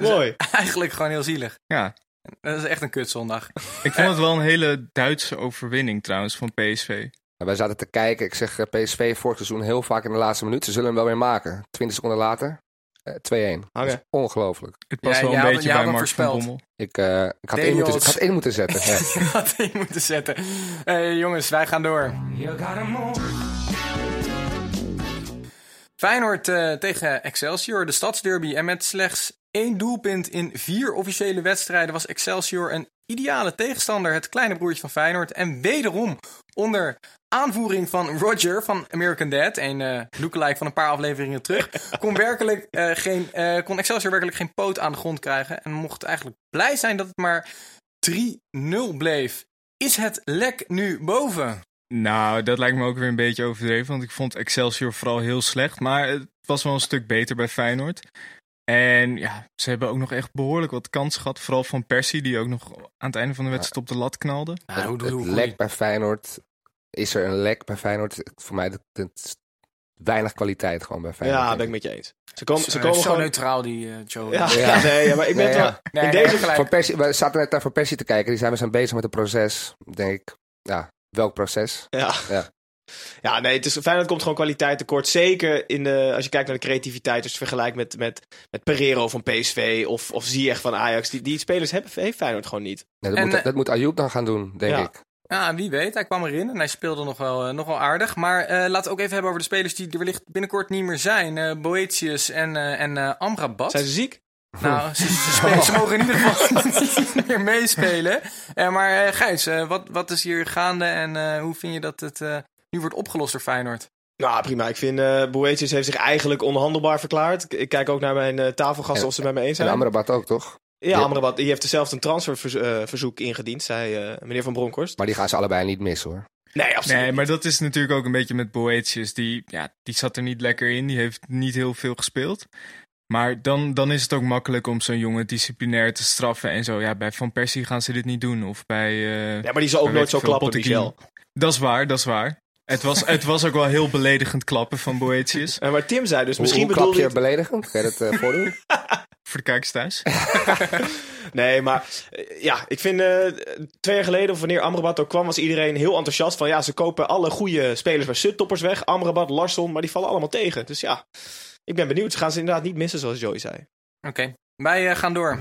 S4: Mooi.
S1: Eigenlijk gewoon heel zielig.
S5: Ja,
S1: Dat is echt een kutzondag.
S5: ik vond het wel een hele Duitse overwinning trouwens van PSV.
S6: Wij zaten te kijken. Ik zeg eh, PSV vorig seizoen heel vaak in de laatste minuut. Ze zullen hem wel weer maken. 20 seconden later. eh, 2-1. Dat is
S4: Oké.
S6: ongelooflijk.
S5: Het past
S1: Ja,
S5: wel een
S1: had-
S5: beetje bij Mark van
S1: voorspeld.
S5: Bommel.
S6: Ik, eh, ik, had, één moeten, ik had één moeten zetten. Ja.
S1: Je had in moeten zetten. Eh, jongens, wij gaan door. Feyenoord eh, tegen Excelsior, de stadsderby. En met slechts één doelpunt in vier officiële wedstrijden was Excelsior een ideale tegenstander. Het kleine broertje van Feyenoord. En wederom onder aanvoering van Roger van American Dad, een eh lookalike van een paar afleveringen terug, kon, werkelijk, eh, geen, eh, kon Excelsior werkelijk geen poot aan de grond krijgen. En mocht eigenlijk blij zijn dat het maar 3-0 bleef. Is het lek nu boven?
S5: Nou, dat lijkt me ook weer een beetje overdreven. Want ik vond Excelsior vooral heel slecht. Maar het was wel een stuk beter bij Feyenoord. En ja, ze hebben ook nog echt behoorlijk wat kansen gehad. Vooral van Persie, die ook nog aan het einde van de wedstrijd op de lat knalde.
S1: Ja,
S6: het lek bij Feyenoord. Is er een lek bij Feyenoord? Voor mij dat, weinig kwaliteit gewoon bij Feyenoord.
S4: Ja, ben ik met je eens. Ze komen, ze komen
S1: zo
S4: gewoon...
S1: neutraal die eh, Joe.
S4: Ja,
S6: Ja.
S4: nee, ja, maar ik ben
S6: Nee,
S4: wel...
S1: Nee,
S4: in
S1: nee,
S4: deze
S1: gelijk.
S6: Van Persie, we zaten net naar Van Persie te kijken. Die zijn, we zijn bezig met een proces. Denk ik, ja, welk proces?
S4: Ja.
S6: Ja.
S4: Ja, nee, het is, Feyenoord komt gewoon kwaliteit tekort. Zeker in de, als je kijkt naar de creativiteit. Als je het vergelijkt met, met, met Pereiro van PSV of, of Ziyech van Ajax. Die, die spelers hebben, heeft Feyenoord gewoon niet.
S6: Nee, dat,
S1: En,
S6: moet,
S1: eh,
S6: dat moet Ayoub dan gaan doen, denk
S4: Ja.
S6: ik.
S1: Ja, wie weet. Hij kwam erin en hij speelde nog wel, eh, nog wel aardig. Maar eh, laten we ook even hebben over de spelers die er wellicht binnenkort niet meer zijn. Eh Boetius en, eh en eh, Amrabat.
S4: Zijn ze ziek?
S1: Nou, ze, ze, spelen- ze mogen in ieder geval niet meer meespelen. Maar eh, Gijs, wat, wat is hier gaande en eh, hoe vind je dat het eh, nu wordt opgelost door Feyenoord?
S4: Nou, prima. Ik vind eh Boetius heeft zich eigenlijk onhandelbaar verklaard. Ik, ik kijk ook naar mijn eh, tafelgasten
S6: En-
S4: of ze het met me eens
S6: En
S4: zijn.
S6: Amrabat ook, toch?
S4: ja, Amrabat. Die heeft zelfs een transferverzoek ingediend, zei eh, meneer Van Bronckhorst.
S6: Maar die gaan ze allebei niet missen, hoor.
S4: Nee, absoluut
S5: Nee,
S4: niet.
S5: maar dat is natuurlijk ook een beetje met Boetius. Die, ja, die zat er niet lekker in. Die heeft niet heel veel gespeeld. Maar dan, dan is het ook makkelijk om zo'n jongen disciplinair te straffen en zo. Ja, bij Van Persie gaan ze dit niet doen. Of bij... eh,
S4: Ja, maar die zal ook nooit zo klappen. Michel.
S5: Dat is waar, dat is waar. Het was, het was ook wel heel beledigend klappen van Boetius.
S4: Eh, maar Tim zei dus,
S6: Hoe,
S4: misschien
S6: hoe klap
S4: bedoelde
S6: je
S4: ik...
S6: beledigend? Kan je dat eh, voordoen?
S5: Voor de kijkers thuis.
S4: Nee, maar eh, ja, ik vind eh, twee jaar geleden, of wanneer Amrabat ook kwam, was iedereen heel enthousiast van ja, ze kopen alle goede spelers bij subtoppers weg. Amrabat, Larsson, maar die vallen allemaal tegen. Dus ja, ik ben benieuwd. Ze gaan ze inderdaad niet missen, zoals Joey zei.
S1: Oké, wij gaan door.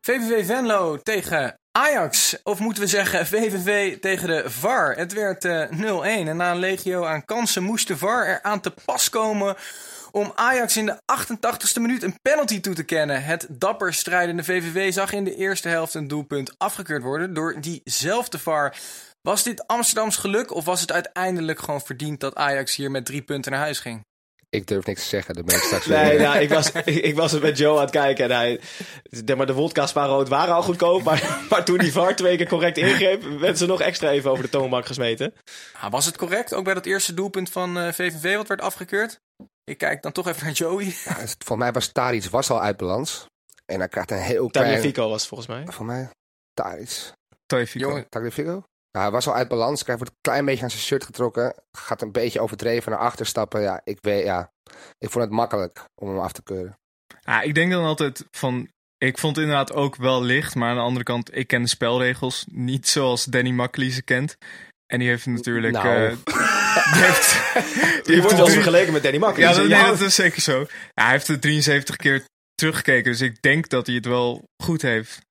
S1: VVV Venlo tegen Ajax. Of moeten we zeggen VVV tegen de VAR. Het werd eh, 0-1 en na een legio aan kansen moest de VAR er aan te pas komen om Ajax in de 88ste minuut een penalty toe te kennen. Het dapper strijdende VVV zag in de eerste helft een doelpunt afgekeurd worden door diezelfde VAR. Was dit Amsterdams geluk of was het uiteindelijk gewoon verdiend dat Ajax hier met drie punten naar huis ging?
S6: Ik durf niks te zeggen, ben ik straks
S4: Nee,
S6: weer.
S4: nou, ik, was, ik, ik was er met Joe aan het kijken en hij... de- Maar de wodka Spa rood waren al goedkoop, maar, maar toen die VAR twee keer correct ingreep... werden ze nog extra even over de toonbank gesmeten.
S1: Ah, was het correct, ook bij dat eerste doelpunt van eh, VVV wat werd afgekeurd? Ik kijk dan toch even naar Joey.
S6: Ja, het- Volgens mij was Taric was al uit balans. En hij krijgt een heel klein...
S4: Tagliafico was het volgens mij.
S6: Voor mij, Taric.
S5: Tagliafico.
S1: Jongen,
S6: Tagliafico? Ja, hij was al uit balans. Krijgt wordt een klein beetje aan zijn shirt getrokken. Gaat een beetje overdreven naar achter stappen. Ja, ik weet, ja. Ik vond het makkelijk om hem af te keuren.
S5: Ja, ik denk dan altijd van. Ik vond het inderdaad ook wel licht, maar aan de andere kant, ik ken de spelregels niet zoals Danny Makkely ze kent. En die heeft natuurlijk.
S6: Nou.
S5: eh, die heeft,
S4: Die wordt wel eens vergeleken met Danny Makker.
S5: Ja, dat, nee, dat is zeker zo. Ja, hij heeft het 73 keer teruggekeken, dus ik denk dat hij het wel goed heeft.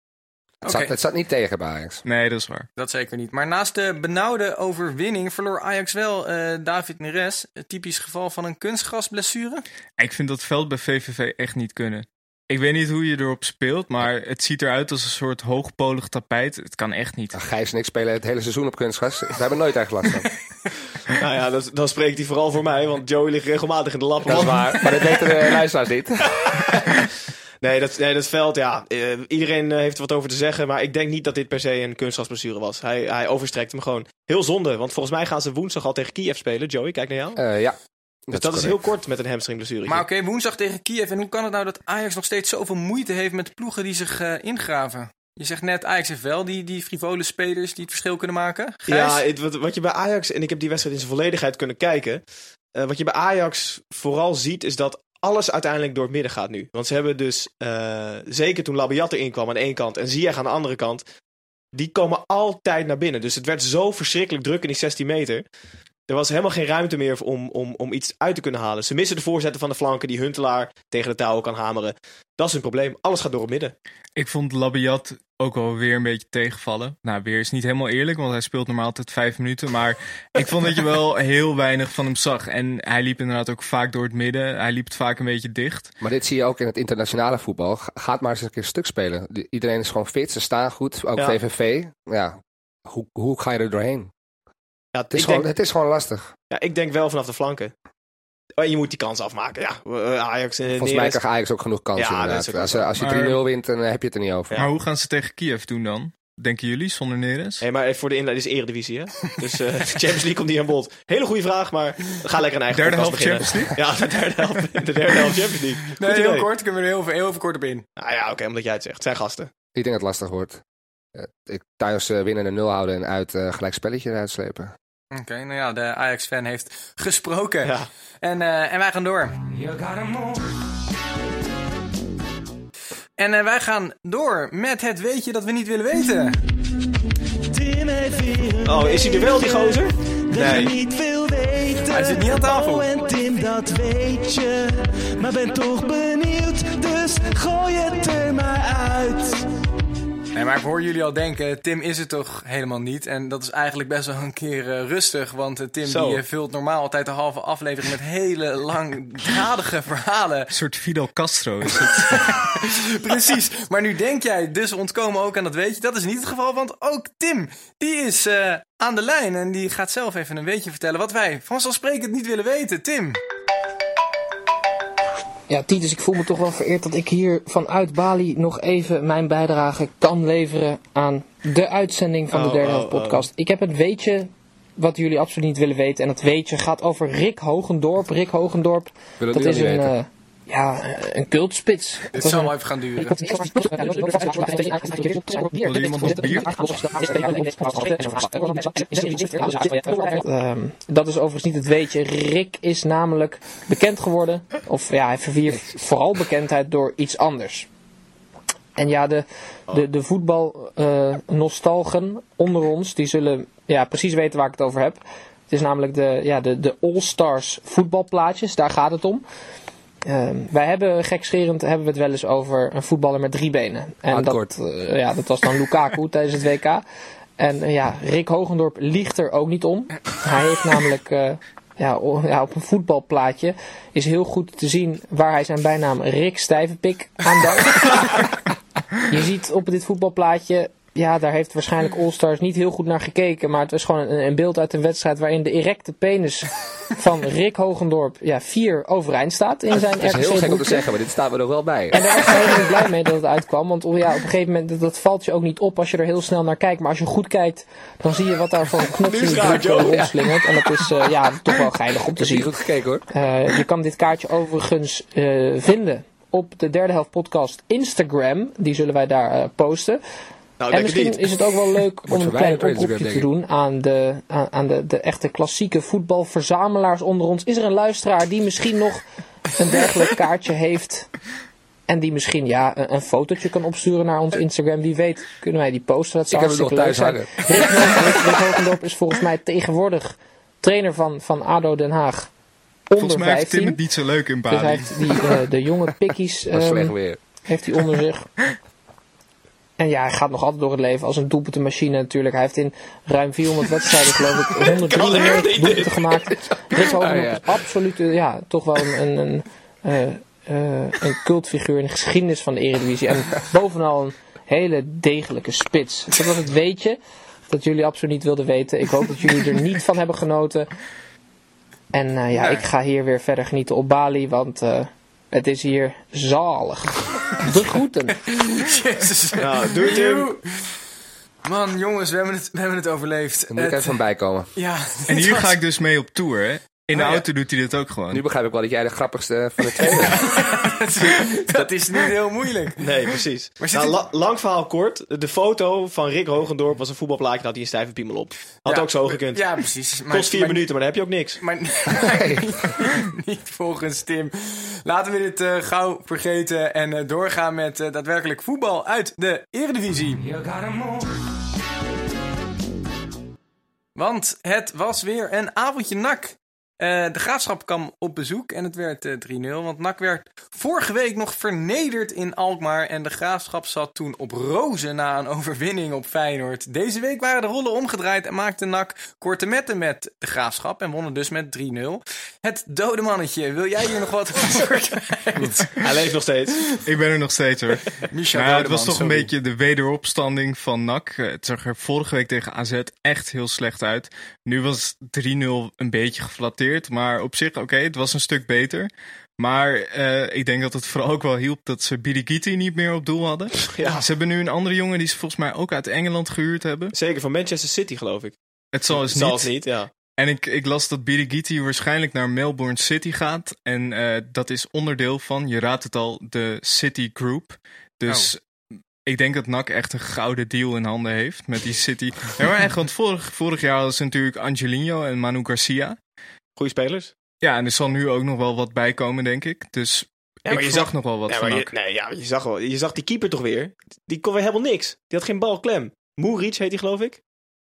S6: Het, zat, het zat niet tegen bij Ajax.
S5: Nee, dat is waar.
S1: Dat zeker niet. Maar naast de benauwde overwinning verloor Ajax wel eh, David Neres. Een typisch geval van een kunstgrasblessure.
S5: Ik vind dat veld bij VVV echt niet kunnen. Ik weet niet hoe je erop speelt, maar het ziet eruit als een soort hoogpolig tapijt. Het kan echt niet.
S6: Nou, Gijs en ik spelen het hele seizoen op kunstgras. We hebben nooit echt last van.
S4: nou ja, dat, dan spreekt hij vooral voor mij, want Joey ligt regelmatig in de lap.
S6: Dat is waar. Maar dat weten de luisteraars niet.
S4: Nee, dat, nee, dat veld, ja. eh, iedereen eh, heeft er wat over te zeggen. Maar ik denk niet dat dit per se een kunstgrasblessure was. Hij, hij overstrekt hem gewoon. Heel zonde, want volgens mij gaan ze woensdag al tegen Kiev spelen. Joey, kijk naar jou.
S6: Eh, ja.
S4: dus dat is, heel kort met een hamstringblessure.
S1: Maar oké, woensdag tegen Kiev. En hoe kan het nou dat Ajax nog steeds zoveel moeite heeft met ploegen die zich eh, ingraven? Je zegt net, Ajax heeft wel die, die frivole spelers die het verschil kunnen maken. Gijs?
S4: Ja, het- wat, wat je bij Ajax, en ik heb die wedstrijd in zijn volledigheid kunnen kijken. eh, wat je bij Ajax vooral ziet, is dat alles uiteindelijk door het midden gaat nu. Want ze hebben dus, eh, zeker toen Labiat erin kwam aan de kant en Ziyech aan de andere kant, die komen altijd naar binnen. Dus het werd zo verschrikkelijk druk in die 16 meter. Er was helemaal geen ruimte meer om, om, om iets uit te kunnen halen. Ze missen de voorzetten van de flanken die Huntelaar tegen de touwen kan hameren. Dat is een probleem. Alles gaat door het midden.
S5: Ik vond Labiat ook wel weer een beetje tegenvallen. Nou, weer is niet helemaal eerlijk, want hij speelt normaal altijd vijf minuten. Maar ik vond dat je wel heel weinig van hem zag. En hij liep inderdaad ook vaak door het midden. Hij liep het vaak een beetje dicht.
S6: Maar dit zie je ook in het internationale voetbal. Ga- Gaat maar eens een keer stuk spelen. De- Iedereen is gewoon fit, ze staan goed. Ook
S4: Ja.
S6: VVV. Ja, hoe, hoe ga je er doorheen?
S4: Ja,
S6: Het is, gewoon,
S4: denk,
S6: het is gewoon lastig.
S4: ja, ik denk wel vanaf de flanken. Oh, je moet die kans afmaken. Ja, eh, Ajax en
S6: Volgens mij krijgt Ajax ook genoeg kansen
S4: Ja,
S6: inderdaad.
S4: ook
S6: Als, je- als je
S5: Maar-
S6: 3-0 wint, dan eh, heb je het er niet over.
S5: Maar hoe gaan ze tegen Kiev doen dan? Denken jullie, zonder Neres?
S4: Hey, maar even voor de inleiding is Eredivisie, hè? Dus eh, de Champions League komt niet aan bod. Hele goede vraag, maar ga lekker een eigen
S5: Derde helft
S4: beginnen.
S5: Champions
S4: Ja, de derde helft, de derde helft Champions League.
S1: Nee,
S4: Goed
S1: heel
S4: idee.
S1: kort. Kunnen we er heel, heel even kort op in.
S4: Nou ja, oké, omdat jij het zegt. Het zijn gasten.
S6: Ik denk dat het lastig wordt. Eh, ik thuis eh, winnen de nul houden en uit eh, gelijk spelletje eruit slepen.
S1: Oké, nou ja, de Ajax-fan heeft gesproken.
S4: Ja.
S1: En, eh, en wij gaan door. En eh, wij gaan door met het weetje dat we niet willen weten.
S4: Oh, is hij er wel, die gozer?
S3: dat je
S4: Nee.
S3: niet wil weten.
S1: Hij zit niet aan tafel.
S3: Oh, en Tim, dat weet je. Maar ben toch benieuwd, dus gooi het er maar uit.
S1: Nee, maar ik hoor jullie al denken, Tim is het toch helemaal niet. En dat is eigenlijk best wel een keer eh, rustig. Want eh, Tim
S4: Zo.
S1: die, eh, vult normaal altijd de halve aflevering met hele langdradige verhalen.
S5: Een soort Fidel Castro is het.
S1: Precies. Maar nu denk jij dus ontkomen ook aan dat weetje. Dat is niet het geval, want ook Tim, die is eh, aan de lijn. En die gaat zelf even een weetje vertellen wat wij vanzelfsprekend niet willen weten. Tim.
S8: Ja, Titus, ik voel me toch wel vereerd dat ik hier vanuit Bali nog even mijn bijdrage kan leveren aan de uitzending van de
S4: Oh,
S8: derde
S4: oh,
S8: helft podcast. Ik heb een weetje wat jullie absoluut niet willen weten. En dat weetje gaat over Rick Hogendorp. Rick Hogendorp, dat is een, eh, ja, een cultspits.
S1: Dit
S8: is
S1: zal wel even gaan duren.
S5: Wil iemand nog bier?
S8: Ehm, dat is overigens niet het weetje. Rick is namelijk bekend geworden, of ja, hij verwierf vooral bekendheid door iets anders. En ja, de, de, de voetbalnostalgen onder ons, die zullen ja, precies weten waar ik het over heb. Het is namelijk de, ja, de, de All-Stars voetbalplaatjes, daar gaat het om. Ehm, wij hebben, gekscherend, hebben we het wel eens over een voetballer met drie benen. En dat, eh, ja, dat was dan Lukaku tijdens het WK. En eh, ja, Rick Hogendorp liegt er ook niet om. Hij heeft namelijk eh, ja, op een voetbalplaatje is heel goed te zien waar hij zijn bijnaam Rick Stijvenpik aan dankt. Je ziet op dit voetbalplaatje, ja, daar heeft waarschijnlijk All-Stars niet heel goed naar gekeken. Maar het was gewoon een, een beeld uit een wedstrijd waarin de erecte penis van Rick Hogendorp ja, vier overeind staat in zijn
S6: Het is heel gek om te zeggen, maar dit staat er nog wel bij.
S8: En daar was helemaal niet blij mee dat het uitkwam. Want oh ja, op een gegeven moment, dat, dat valt je ook niet op als je er heel snel naar kijkt. Maar als je goed kijkt, dan zie je wat daar voor een knots in broek rondslingert. En dat is eh, ja, toch wel geinig om te zien.
S6: goed gekeken hoor.
S8: Eh, je kan dit kaartje overigens eh, vinden op de derde helft podcast Instagram. Die zullen wij daar posten.
S4: Nou,
S8: en misschien
S4: niet.
S8: is het ook wel leuk om een klein oproepje te doen aan, de, aan, aan de, de echte klassieke voetbalverzamelaars onder ons. Is er een luisteraar die misschien nog een dergelijk kaartje heeft en die misschien ja, een, een fotootje kan opsturen naar ons Instagram? Wie weet kunnen wij die posten. Dat
S6: Ik
S8: zou
S6: heb het nog
S8: hartstikke leuk
S6: thuis
S8: zijn.
S6: hangen.
S8: Rick, Hogendorp is volgens mij tegenwoordig trainer van, van ADO Den Haag. Onder
S5: Volgens mij heeft Tim
S8: 15.
S5: het niet zo leuk in
S8: Dus hij
S5: Bali.
S8: heeft die, eh, de jonge pikkies ehm, heeft hij onder zich. En ja, hij gaat nog altijd door het leven als een doelpuntenmachine natuurlijk. Hij heeft in ruim 400 wedstrijden geloof ik 193 doelpunten gemaakt.
S6: Ja.
S8: is absoluut, eh, ja, toch wel een, een, een, eh, eh, een cultfiguur in de geschiedenis van de Eredivisie. En bovenal een hele degelijke spits. Dat was het weetje dat jullie absoluut niet wilden weten. Ik hoop dat jullie er niet van hebben genoten. En eh, ja, ik ga hier weer verder genieten op Bali, want het is hier zalig. De groeten.
S1: Jezus.
S4: Nou, doe het.
S1: Man, jongens, we hebben het, we hebben het overleefd.
S6: Daar moet ik even van bijkomen.
S1: ja,
S5: En hier
S1: was-
S5: ga ik dus mee op tour, hè. In de
S1: Oh, ja.
S5: auto doet hij dit ook gewoon.
S6: Nu begrijp ik wel dat jij de grappigste van de twee bent.
S1: dat is niet heel moeilijk.
S4: Nee, precies.
S1: Maar
S4: Nou, la- lang verhaal kort. De foto van Rick Hogendorp was een voetbalplaatje. Daar had hij een stijve piemel op. Had
S1: Ja,
S4: ook zo gekund.
S1: Ja, precies. Maar,
S4: Kost vier
S1: maar-
S4: minuten, maar dan heb je ook niks.
S1: Maar niet, niet volgens Tim. Laten we dit eh, gauw vergeten en eh, doorgaan met eh, daadwerkelijk voetbal uit de Eredivisie. Want het was weer een avondje nak. Eh, de graafschap kwam op bezoek en het werd eh, 3-0. Want NAC werd vorige week nog vernederd in Alkmaar. En de graafschap zat toen op rozen na een overwinning op Feyenoord. Deze week waren de rollen omgedraaid en maakte NAC korte metten met de graafschap. En wonnen dus met 3-0. Het dode mannetje, wil jij hier nog wat over kwijt?
S4: Hij leeft nog steeds.
S5: Ik ben er nog steeds hoor.
S1: Michel
S5: Nou ja, het was toch een beetje de wederopstanding van NAC. Eh, Het zag er vorige week tegen AZ echt heel slecht uit. Nu was 3-0 een beetje geflatteerd. Maar op zich, oké, het was een stuk beter. Maar eh, ik denk dat het vooral ook wel hielp dat ze Birigiti niet meer op doel hadden.
S4: Ja.
S5: Ze hebben nu een andere jongen die ze volgens mij ook uit Engeland gehuurd hebben.
S4: Zeker van Manchester City, geloof ik.
S5: Het zal dus niet.
S4: Niet, ja.
S5: En ik, ik las dat Birigiti waarschijnlijk naar Melbourne City gaat. En eh, dat is onderdeel van, je raadt het al, de City Group. Dus ik denk dat NAC echt een gouden deal in handen heeft met die City. Ja, maar echt, want vorig, vorig jaar hadden ze natuurlijk Angelino en Manu Garcia.
S4: Goeie spelers.
S5: Ja, en er zal nu ook nog wel wat bij komen, denk ik. Dus
S4: maar
S5: ik
S4: je
S5: zag nog wel wat
S4: Ja,
S5: van
S4: je, nee, ja, je, zag wel, je zag die keeper toch weer. Die kon weer helemaal niks. Die had geen bal klem. Moeric heet hij, geloof ik.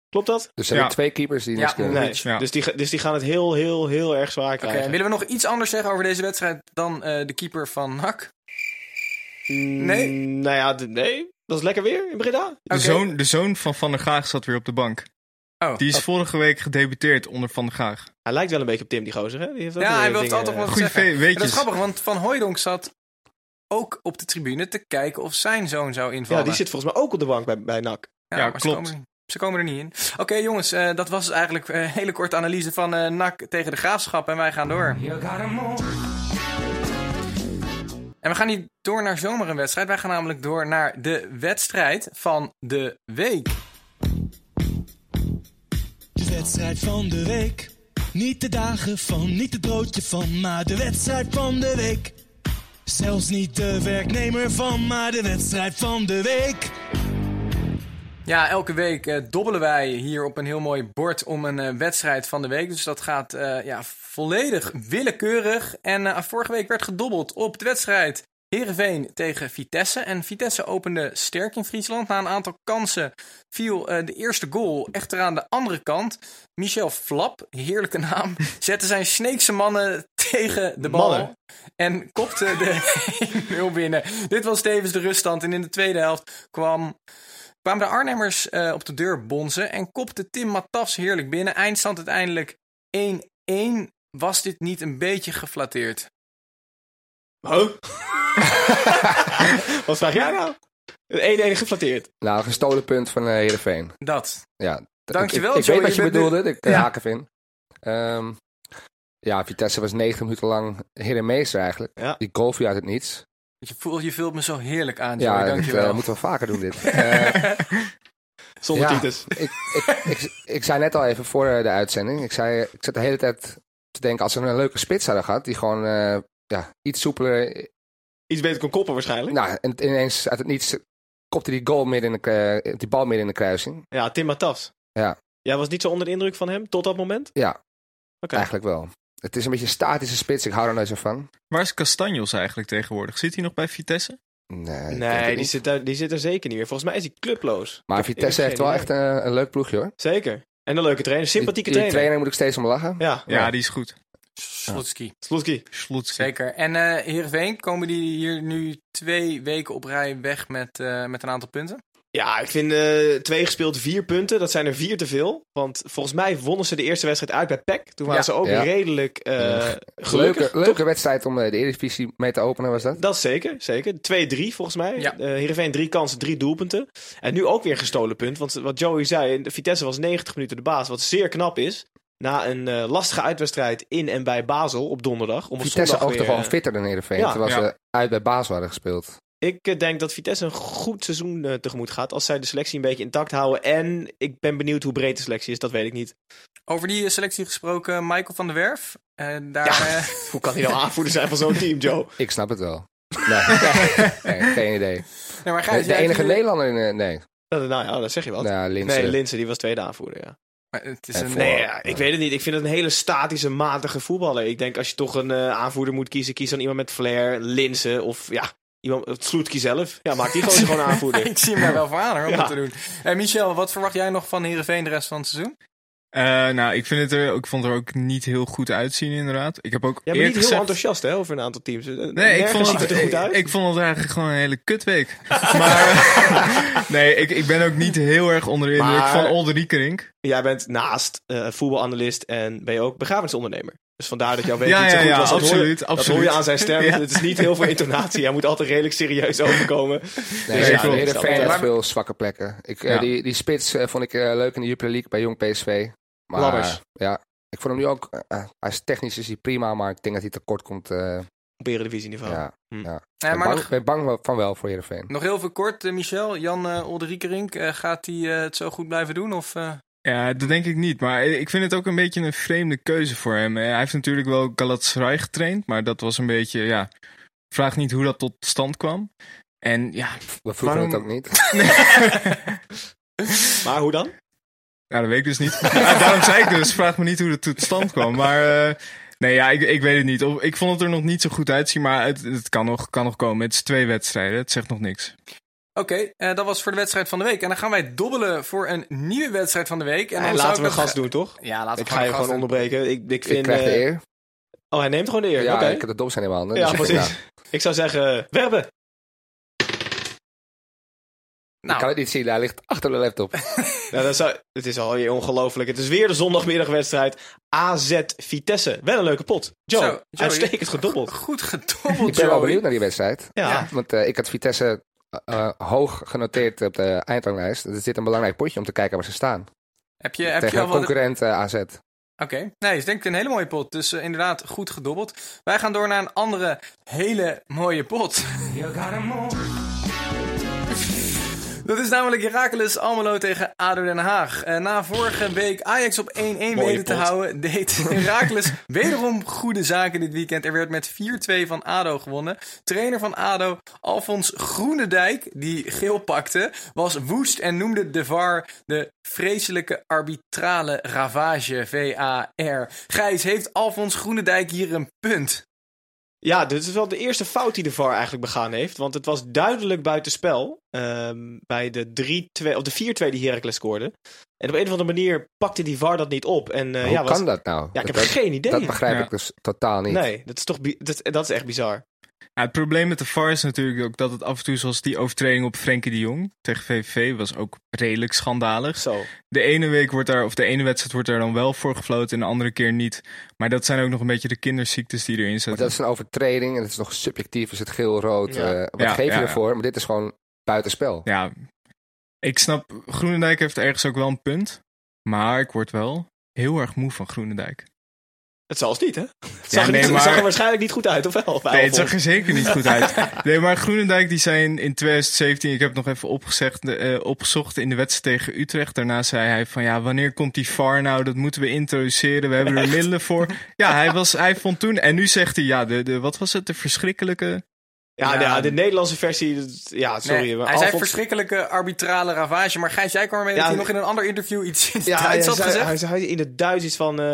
S4: Klopt dat?
S6: Dus er zijn
S5: Ja.
S6: twee keepers die
S1: Ja,
S6: niks kunnen.
S4: Nee.
S5: Ja.
S4: Dus, die, dus die gaan het heel, heel, heel erg zwaar krijgen.
S1: willen we nog iets anders zeggen over deze wedstrijd dan eh, de keeper van NAC? Nee?
S4: Mm, Nou ja, nee. Dat is lekker weer in Breda.
S5: De, zoon, de zoon van Van der Gaag zat weer op de bank.
S1: Oh.
S5: Die is vorige week gedebuteerd onder Van der Gaag.
S4: Hij lijkt wel een beetje op Tim, die gozer. Hè? Die heeft
S1: Ja, hij wil
S4: dingen-
S1: altijd wel zeggen.
S5: ve-
S1: En dat is grappig, want Van Hooijdonk zat ook op de tribune te kijken of zijn zoon zou invallen.
S4: Ja, die zit volgens mij ook op de bank bij, bij NAC.
S1: Ja,
S5: Ja,
S1: maar ze
S5: klopt.
S1: komen, ze komen er niet in. Oké, jongens, eh, dat was eigenlijk een hele korte analyse van eh NAC tegen de Graafschap. En wij gaan door. En we gaan niet door naar zomer een wedstrijd. Wij gaan namelijk door naar de wedstrijd van de week.
S3: De wedstrijd van de week. Niet de dagen van, niet het broodje van, maar de wedstrijd van de week. Zelfs niet de werknemer van, maar de wedstrijd van de week.
S1: Ja, elke week eh, dobbelen wij hier op een heel mooi bord om een eh, wedstrijd van de week. Dus dat gaat eh, ja, volledig willekeurig. En vorige week werd gedobbeld op de wedstrijd Heerenveen tegen Vitesse. En Vitesse opende sterk in Friesland. Na een aantal kansen viel eh, de eerste goal echter aan de andere kant. Michel Flap, heerlijke naam, zette zijn Sneekse mannen tegen de bal.
S4: Mannen.
S1: En kopte de 1-0 binnen. Dit was tevens de ruststand. En in de tweede helft kwam kwamen de Arnhemmers eh, op de deur bonzen en kopte Tim Matafs heerlijk binnen. Eindstand uiteindelijk 1-1. Was dit niet een beetje geflatteerd?
S4: Oh? Wat vraag jij nou? Eén enige geflatteerd.
S6: Nou, een gestolen punt van eh Heerenveen.
S1: Dat.
S6: Ja,
S1: Dankjewel,
S6: Ik, ik, ik weet wat je
S1: je
S6: bedoelde, ik
S1: Ja.
S6: ja. haak even in. Ehm, ja, Vitesse was negen minuten lang heer en meester eigenlijk.
S4: Ja.
S6: Die goal viel uit het niets.
S1: Je voelt, je vult me zo heerlijk aan, Joey.
S6: Ja, dat
S1: Dankjewel.
S6: eh, moeten we vaker doen dit. Eh,
S4: Zonder
S6: Ja.
S4: Titus.
S6: ik, ik, ik, ik zei net al even voor eh, de uitzending. Ik, zei, ik zat de hele tijd te denken, als ze een leuke spits hadden gehad, die gewoon eh, ja, iets soepeler.
S4: Iets beter kon koppen waarschijnlijk.
S6: Nou, en ineens uit het niets kopte die, goal midden in de, eh, die bal midden in de kruising.
S4: Ja, Tim Matas.
S6: Ja.
S4: Jij was niet zo onder de indruk van hem tot dat moment?
S6: Ja,
S4: Oké.
S6: eigenlijk wel. Het is een beetje een statische spits, ik hou er nooit zo van.
S5: Waar is Castanjos eigenlijk tegenwoordig? Zit hij nog bij Vitesse?
S6: Nee,
S4: Nee, die zit, daar, die zit er zeker niet meer. Volgens mij is hij clubloos.
S6: Maar Vitesse heeft wel echt
S4: idee.
S6: een, een leuk ploegje hoor.
S4: Zeker. En een leuke trainer. Sympathieke
S6: die, die
S4: trainer.
S6: trainer moet ik steeds om lachen.
S4: Ja,
S5: Ja, die is goed.
S1: Slotski.
S4: Slotski.
S5: Slotski.
S1: Zeker. En eh Heerenveen, komen die hier nu twee weken op rij weg met, eh, met een aantal punten?
S4: Ja, ik vind eh, twee gespeeld vier punten. Dat zijn er vier te veel. Want volgens mij wonnen ze de eerste wedstrijd uit bij PEC. Toen waren
S1: Ja.
S4: ze ook
S6: Ja.
S4: redelijk eh,
S6: Leuke,
S4: gelukkig.
S6: leuke wedstrijd om eh, de Eredivisie mee te openen was dat.
S4: Dat is zeker, zeker. 2-3 volgens mij.
S1: Ja.
S4: Eh Heerenveen drie kansen, drie doelpunten. En nu ook weer een gestolen punt. Want wat Joey zei, de Vitesse was 90 minuten de baas. Wat zeer knap is. Na een eh, lastige uitwedstrijd in en bij Basel op donderdag. Om
S6: Vitesse oogde
S4: weer,
S6: gewoon
S4: eh,
S6: fitter dan Heerenveen.
S4: ja.
S6: terwijl
S5: Ja.
S6: ze uit bij Basel hadden gespeeld.
S4: Ik eh, denk dat Vitesse een goed seizoen tegemoet gaat. Als zij de selectie een beetje intact houden. En ik ben benieuwd hoe breed de selectie is. Dat weet ik niet.
S1: Over die selectie gesproken, Michael van der Werf. Daar,
S4: Ja. Hoe kan hij nou aanvoerder zijn van zo'n team, Joe?
S6: Ik snap het wel. Nee, nee, geen idee.
S1: nee, maar
S6: De,
S1: Gijs,
S6: de enige Nederlander in... nee,
S4: Nou, nou ja, dat zeg je wel.
S6: nou, Linse.
S4: Nee, Linse, die was tweede aanvoerder, ja.
S1: Maar Het is
S6: En
S1: een,
S4: Nee, ja, ik weet het niet. Ik vind het een hele statische, matige voetballer. Ik denk als je toch een eh, aanvoerder moet kiezen, kies dan iemand met flair, Linse of ja, iemand, Sloetski zelf. Ja, maak die gewoon, gewoon aanvoerder.
S1: ik zie hem daar wel voor aan hoor, om
S4: Ja.
S1: dat te doen. Eh, Michel, wat verwacht jij nog van Heerenveen de rest van het seizoen?
S5: Eh, nou, ik, vind het er, ik vond het er ook niet heel goed uitzien, inderdaad. Ik heb ook
S4: Ja, maar
S5: eerlijk
S4: niet heel enthousiast hè, over een aantal teams. Eh,
S5: Nee, ik vond, het,
S4: het er goed uit.
S5: ik, ik vond het eigenlijk gewoon een hele kutweek. maar nee, ik, ik ben ook niet heel erg onder de indruk
S4: Maar-
S5: van Olde Riekerink.
S4: Jij bent naast eh, voetbalanalist en ben je ook begrafenisondernemer. Dus vandaar dat jouw week
S5: Ja,
S4: niet zo
S5: ja,
S4: goed
S5: ja,
S4: was. Dat hoor je-
S5: absoluut,
S4: Dat hoor je aan zijn stem.
S5: Ja.
S4: Het is niet heel veel intonatie. Hij moet altijd redelijk serieus overkomen.
S6: Nee,
S4: Dus
S6: ja, heeft veel zwakke plekken. Ik, die, die spits vond ik leuk in de Jupiler League bij Jong PSV. Maar ja, ik vond hem nu ook... eh, eh, hij is technisch is hij prima, maar ik denk dat hij tekort komt. eh
S4: Op eredivisieniveau.
S6: ja,
S4: Hm.
S6: ja. Ik ben
S1: maar
S6: bang,
S1: nog,
S6: ben bang wel- van wel voor Heerenveen.
S1: nog heel veel kort, Michel. Jan uh, Olderiekerink, eh, gaat hij eh, het zo goed blijven doen? Of, eh?
S5: Ja, dat denk ik niet. Maar ik vind het ook een beetje een vreemde keuze voor hem. Hij heeft natuurlijk wel Galatasaray getraind, maar dat was een beetje, ja... Vraag niet hoe dat tot stand kwam. En ja,
S6: We vroegen
S5: Waarom-
S6: het ook niet.
S4: Maar hoe dan?
S5: Ja, dat weet ik dus niet. Ja, daarom zei ik dus, vraag me niet hoe het tot stand kwam. Maar eh, nee, ja, ik, ik weet het niet. Of- Ik vond het er nog niet zo goed uitzien, maar het, het kan, nog, kan nog komen. Het is twee wedstrijden, het zegt nog niks.
S1: Oké, eh, dat was voor de wedstrijd van de week. En dan gaan wij dobbelen voor een nieuwe wedstrijd van de week. En dan
S4: laten
S1: ik
S4: we gast doen, toch?
S1: Ja, laten
S4: Ik
S1: we
S4: ga je gewoon
S1: gast doen.
S4: onderbreken. Ik, ik
S6: Ik
S4: vind...
S6: krijg de
S4: eh,
S6: eer.
S4: Oh, hij neemt gewoon de eer.
S6: Ja, ik heb de dop zijn in mijn handen.
S4: Ja,
S6: dus ik-
S4: precies. Ik zou zeggen, werpen.
S6: Ik
S1: Nou,
S6: kan het niet zien, hij ligt achter de laptop.
S4: Nou, dat zou, het is alweer ongelooflijk. Het is weer de zondagmiddagwedstrijd. AZ Vitesse. Wel een leuke pot. Joe,
S1: Zo, Joey.
S4: uitstekend gedobbeld.
S1: goed
S6: Ik
S1: gedobbeld,
S6: ben wel benieuwd naar die wedstrijd.
S4: Ja.
S1: Ja.
S6: Want eh, ik had Vitesse eh, eh, hoog genoteerd op de eindranglijst. Er zit een belangrijk potje om te kijken waar ze staan.
S1: Heb je, heb je
S6: Tegen
S1: al
S6: een
S1: wat...
S6: concurrent AZ.
S1: Oké, nee, is denk ik een hele mooie pot. Dus inderdaad, goed gedobbeld. Wij gaan door naar een andere hele mooie pot. Dat is namelijk Heracles Almelo tegen ADO Den Haag. Eh, na vorige week Ajax op 1-1 weten te houden, deed Heracles wederom goede zaken dit weekend. Er werd met 4-2 van ADO gewonnen. Trainer van ADO, Alfons Groenendijk, die geel pakte, was woest en noemde de VAR de vreselijke arbitrale ravage, VAR. Gijs, heeft Alfons Groenendijk hier een punt?
S4: Ja, dit is wel de eerste fout die de VAR eigenlijk begaan heeft. Want het was duidelijk buitenspel. ehm bij de 3-2 of de 4-2 die Heracles scoorde. En op een of andere manier pakte die VAR dat niet op. En, eh,
S6: Hoe
S4: ja, was-
S6: kan dat nou?
S4: Ja, ik heb geen idee.
S6: dat begrijp
S5: Ja.
S6: ik dus totaal niet.
S4: Nee, dat is toch dat is echt bizar.
S5: Ja, het probleem met de VAR is natuurlijk ook dat het af en toe, zoals die overtreding op Frenkie de Jong tegen VVV, was ook redelijk schandalig.
S4: Zo.
S5: De ene week wordt daar, of de ene wedstrijd wordt daar dan wel voor gefloten en de andere keer niet. Maar dat zijn ook nog een beetje de kinderziektes die erin
S6: Maar
S5: zitten.
S6: dat is een overtreding en het is nog subjectief. Is het geel-rood?
S4: Ja.
S6: eh, wat
S5: Ja,
S6: geef je
S5: ja, ja.
S6: ervoor? Maar dit is gewoon buitenspel.
S5: Ja, ik snap, Groenendijk heeft ergens ook wel een punt. Maar ik word wel heel erg moe van Groenendijk.
S4: Het zal het niet, hè? Het zag, er
S5: nee,
S4: niet-
S5: maar-
S4: zag er waarschijnlijk niet goed uit, of wel?
S5: Nee, het zag er zeker niet goed uit. Nee, maar Groenendijk die zijn in 2017, ik heb het nog even opgezegd, eh, opgezocht in de wedstrijd tegen Utrecht. Daarna zei hij van ja, wanneer komt die VAR nou? Dat moeten we introduceren, we hebben er middelen voor. Ja, hij, was, hij vond toen, en nu zegt hij ja, de, de, wat was het, de verschrikkelijke...
S4: Ja, de, ja, de Nederlandse versie, ja, sorry.
S1: Nee,
S4: maar
S1: hij zei verschrikkelijke arbitrale ravage. Maar Gijs, jij kwam ermee
S4: Ja,
S1: dat hij nog in een ander interview iets in het
S4: Ja, hij
S1: Duits had
S4: zei,
S1: gezegd.
S4: hij zei in het Duits iets van... eh,